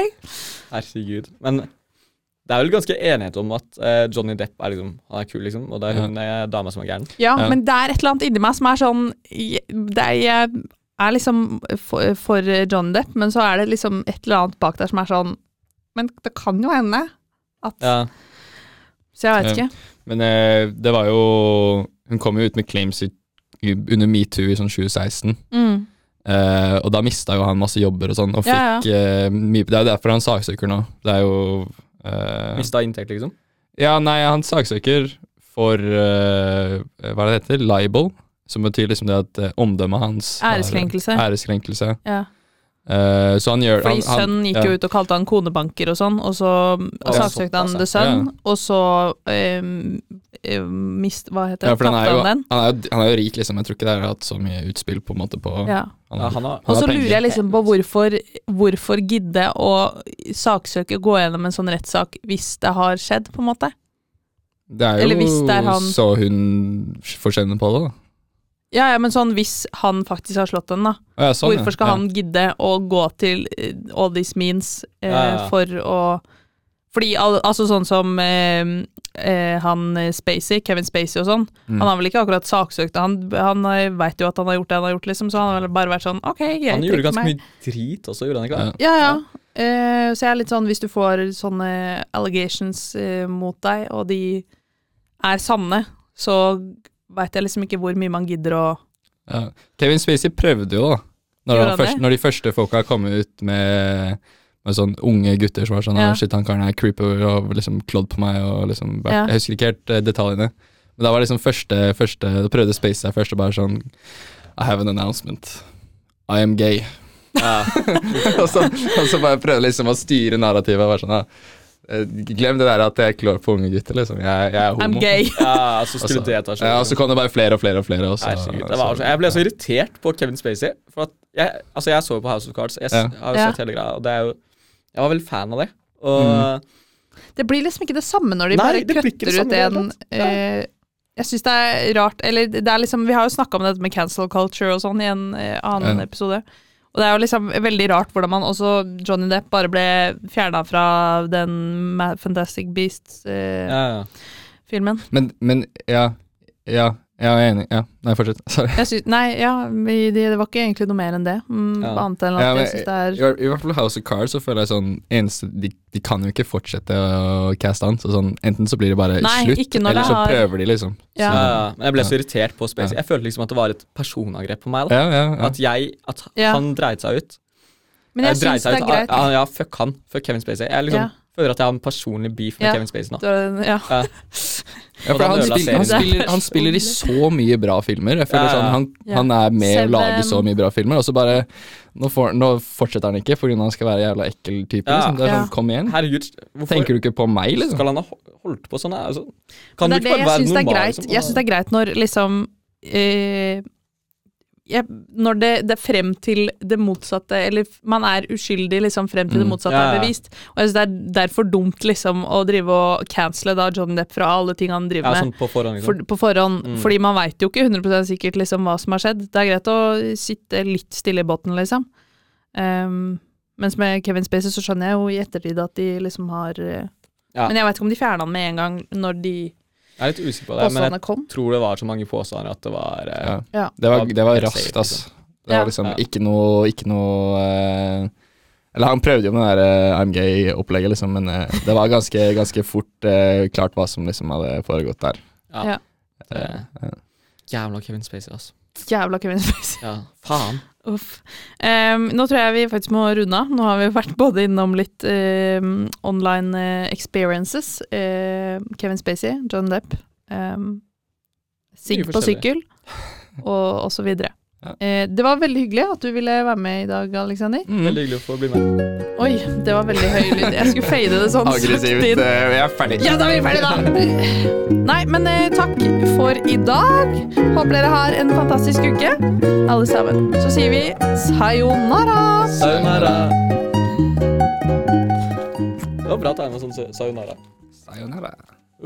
[SPEAKER 2] Herregud. Men det er vel ganske enighet om at uh, Johnny Depp er liksom Han er kul, liksom, og det er hun eh, dama som er gæren.
[SPEAKER 1] Ja,
[SPEAKER 3] Ja.
[SPEAKER 1] men det er et eller annet inni meg som er sånn det er, Jeg er liksom for, for Johnny Depp, men så er det liksom et eller annet bak der som er sånn Men det kan jo hende at
[SPEAKER 2] Ja.
[SPEAKER 1] Så jeg veit ikke.
[SPEAKER 3] Men eh, det var jo Hun kom jo ut med claims under metoo i sånn 2016.
[SPEAKER 1] Mm.
[SPEAKER 3] Uh, og da mista jo han masse jobber og sånn, og
[SPEAKER 1] Ja,
[SPEAKER 3] fikk Uh, mye Det er jo derfor han saksøker nå. Det er jo uh,
[SPEAKER 2] Mista inntekt, liksom.
[SPEAKER 3] Ja, nei, han saksøker for uh, Hva er det det heter? Libel. Som betyr liksom det at eh, omdømmet hans
[SPEAKER 1] Æreskrenkelse
[SPEAKER 3] Æreskrenkelse.
[SPEAKER 1] Ja.
[SPEAKER 3] Eh, så han gjør
[SPEAKER 1] Fordi
[SPEAKER 3] han, han,
[SPEAKER 1] sønnen gikk
[SPEAKER 3] ja.
[SPEAKER 1] jo ut og kalte han konebanker og sånn, og så
[SPEAKER 2] Ja,
[SPEAKER 1] saksøkte han The Sun, ja. Og så um, mist... Hva heter det?
[SPEAKER 3] for han jo,
[SPEAKER 1] Tapte han den?
[SPEAKER 3] han, er jo, han er jo rik, liksom. Jeg tror ikke det har hatt så mye utspill på en måte på
[SPEAKER 1] Ja.
[SPEAKER 3] han,
[SPEAKER 2] Ja, han har,
[SPEAKER 1] Og så lurer jeg liksom på hvorfor, hvorfor gidde å saksøke, gå gjennom en sånn rettssak hvis det har skjedd, på en måte.
[SPEAKER 3] Det er jo så hun får kjenne på det, da.
[SPEAKER 1] Ja, ja, men sånn hvis han faktisk har slått den, da.
[SPEAKER 3] Ja, sånn, ja.
[SPEAKER 1] hvorfor skal han gidde å gå til eh, all these means eh, for å Fordi al altså sånn som eh, eh, han eh, Spacey, Kevin Spacey og sånn,
[SPEAKER 3] Mm.
[SPEAKER 1] han har vel ikke akkurat saksøkt Han, han veit jo at han har gjort det han har gjort, liksom, så han har vel bare vært sånn OK, jeg
[SPEAKER 2] han gjorde ganske
[SPEAKER 1] meg.
[SPEAKER 2] mye drit også, gjorde han ikke det?
[SPEAKER 1] Ja, ja. Eh, så jeg er litt sånn, hvis du får sånne allegations eh, mot deg, og de er sanne, så veit jeg liksom ikke hvor mye man gidder å
[SPEAKER 3] Ja. Kevin Spacey prøvde jo, da. Når, han
[SPEAKER 1] han
[SPEAKER 3] først, når de første folka kom ut med, med sånn unge gutter som var sånn
[SPEAKER 1] Ja.
[SPEAKER 3] «Å, Shit, han karen er creeper og liksom klådd på meg og liksom
[SPEAKER 1] Ja.
[SPEAKER 3] Jeg husker ikke helt eh, detaljene. Men da var liksom første, første Da prøvde Spacey seg først og bare sånn I have an announcement. I am gay.
[SPEAKER 2] Ja.
[SPEAKER 3] og, så, og så bare prøvde liksom å styre narrativet. Bare sånn, ja. Eh, Glem det der at jeg klår på unge gutter, liksom. Jeg, jeg er homo.
[SPEAKER 1] I'm gay.
[SPEAKER 2] ja, så skulle
[SPEAKER 3] Altså,
[SPEAKER 2] det ta
[SPEAKER 3] Ja, og så kom det bare flere og flere og flere. også.
[SPEAKER 2] Herregud, det var så, jeg ble så irritert på Kevin Spacey. For at jeg, altså jeg så på House of Cards. Jeg,
[SPEAKER 3] Ja.
[SPEAKER 2] har jo
[SPEAKER 1] Ja.
[SPEAKER 2] sett hele greia, og det er jo Jeg var veldig fan av det. Og
[SPEAKER 3] Mm.
[SPEAKER 1] Det blir liksom ikke det samme når de
[SPEAKER 2] Nei,
[SPEAKER 1] bare kutter ut en eh, Jeg syns det er rart Eller det er liksom Vi har jo snakka om dette med cancel culture og sånn i en eh, annen
[SPEAKER 3] Ja.
[SPEAKER 1] episode. Og det er jo liksom veldig rart hvordan man også Johnny Depp bare ble fjerna fra den Fantastic Beasts-filmen.
[SPEAKER 2] Ja, ja.
[SPEAKER 3] Men, men ja, ja, jeg er enig. Ja. Nei, fortsett. Sorry.
[SPEAKER 1] Jeg sy- Nei, ja, vi- det, det var ikke egentlig noe mer enn det. Mm,
[SPEAKER 2] Ja.
[SPEAKER 1] Annet enn at
[SPEAKER 3] Ja, men
[SPEAKER 1] jeg synes det er
[SPEAKER 3] I, I hvert fall House of Cards så føler jeg sånn eneste, de, de kan jo ikke fortsette å caste han. Så sånn, enten så blir det bare
[SPEAKER 1] Nei,
[SPEAKER 3] slutt, eller så
[SPEAKER 1] har-
[SPEAKER 3] prøver de, liksom.
[SPEAKER 1] Ja.
[SPEAKER 2] Ja, ja. Men jeg ble så irritert på Spacey. Jeg følte liksom at det var et personangrep på meg. da
[SPEAKER 3] Ja, ja, ja.
[SPEAKER 2] At jeg, at
[SPEAKER 1] Ja.
[SPEAKER 2] han dreide seg ut.
[SPEAKER 1] Men jeg
[SPEAKER 2] jeg
[SPEAKER 1] syns det er
[SPEAKER 2] ut.
[SPEAKER 1] greit.
[SPEAKER 2] Ja, ja, fuck han. Fuck Kevin Spacey. Jeg liksom
[SPEAKER 1] Ja.
[SPEAKER 2] Føler at jeg har en personlig beef med
[SPEAKER 1] Ja.
[SPEAKER 2] Kevin Spacey nå.
[SPEAKER 1] Ja.
[SPEAKER 3] Ja, for han, spiller, han, spiller, han spiller i så mye bra filmer. Jeg føler
[SPEAKER 2] Ja, ja.
[SPEAKER 3] sånn, han,
[SPEAKER 1] Ja.
[SPEAKER 3] han er med
[SPEAKER 1] Seven.
[SPEAKER 3] å lage så mye bra filmer, og så bare Nå, for, nå fortsetter han ikke fordi han skal være jævla ekkel type.
[SPEAKER 2] Ja.
[SPEAKER 3] Liksom. Det er
[SPEAKER 1] Ja.
[SPEAKER 3] sånn, Kom igjen.
[SPEAKER 2] Herregud, hvorfor
[SPEAKER 3] Tenker du ikke på meg, liksom?
[SPEAKER 2] skal han ha holdt på sånn? Altså, kan
[SPEAKER 1] det
[SPEAKER 2] ikke
[SPEAKER 1] er det
[SPEAKER 2] bare
[SPEAKER 1] jeg
[SPEAKER 2] være
[SPEAKER 1] syns det er
[SPEAKER 2] normal?
[SPEAKER 1] greit.
[SPEAKER 2] liksom?
[SPEAKER 1] Jeg syns det er greit når liksom eh, jeg, Når det, det er frem til det motsatte Eller man er uskyldig liksom frem til det
[SPEAKER 3] Mm.
[SPEAKER 1] motsatte
[SPEAKER 2] Ja,
[SPEAKER 1] er bevist. Og jeg synes det er derfor dumt liksom å drive og cancele da John Depp fra alle ting han driver
[SPEAKER 2] ja,
[SPEAKER 1] med.
[SPEAKER 2] sånn på forhånd, liksom.
[SPEAKER 1] For, på forhånd,
[SPEAKER 2] Mm.
[SPEAKER 1] fordi man veit jo ikke 100% sikkert liksom hva som har skjedd. Det er greit å sitte litt stille i båten, liksom. Um, mens med Kevin Spacey så skjønner jeg jo i ettertid at de liksom har eh,
[SPEAKER 2] Ja.
[SPEAKER 1] Men jeg veit ikke om de fjerna han med en gang når de
[SPEAKER 2] Jeg er litt usikker på det, men jeg
[SPEAKER 1] kom.
[SPEAKER 2] tror det var så mange påstander at det var eh,
[SPEAKER 3] Ja.
[SPEAKER 1] Ja.
[SPEAKER 3] Det var, det var raskt,
[SPEAKER 2] safe,
[SPEAKER 3] ass. Det var liksom
[SPEAKER 2] Ja.
[SPEAKER 3] ikke noe, ikke noe eh, Eller han prøvde jo med det der eh, I'm gay-opplegget, liksom, men eh, det var ganske, ganske fort eh, klart hva som liksom hadde foregått der.
[SPEAKER 2] Ja.
[SPEAKER 1] Ja.
[SPEAKER 2] Eh,
[SPEAKER 3] Ja.
[SPEAKER 2] Jævla Kevin Spacey, altså.
[SPEAKER 1] Jævla Kevin Spacey.
[SPEAKER 2] Ja, faen.
[SPEAKER 1] Uff. Um, nå tror jeg vi faktisk må runde av. Nå har vi vært både innom litt um, online eh, experiences. Uh, Kevin Spacey, John Depp. Um, Sigg på sykkel, og, og så videre.
[SPEAKER 3] Ja.
[SPEAKER 1] Eh, det var veldig hyggelig at du ville være med i dag, Alexander.
[SPEAKER 3] Mm.
[SPEAKER 2] Veldig hyggelig å få bli med.
[SPEAKER 1] Oi, det var veldig høy lyd. Jeg skulle fade det sånn
[SPEAKER 3] Aggressivt.
[SPEAKER 1] sakte
[SPEAKER 3] eh, Vi er ferdig.
[SPEAKER 1] Ja, da er vi ferdig, da! Nei, men eh, takk for i dag. Håper dere har en fantastisk uke, alle sammen. Så sier vi sayonara!
[SPEAKER 2] Sayonara. Det var bra tegna sånn sayonara.
[SPEAKER 3] Sayonara.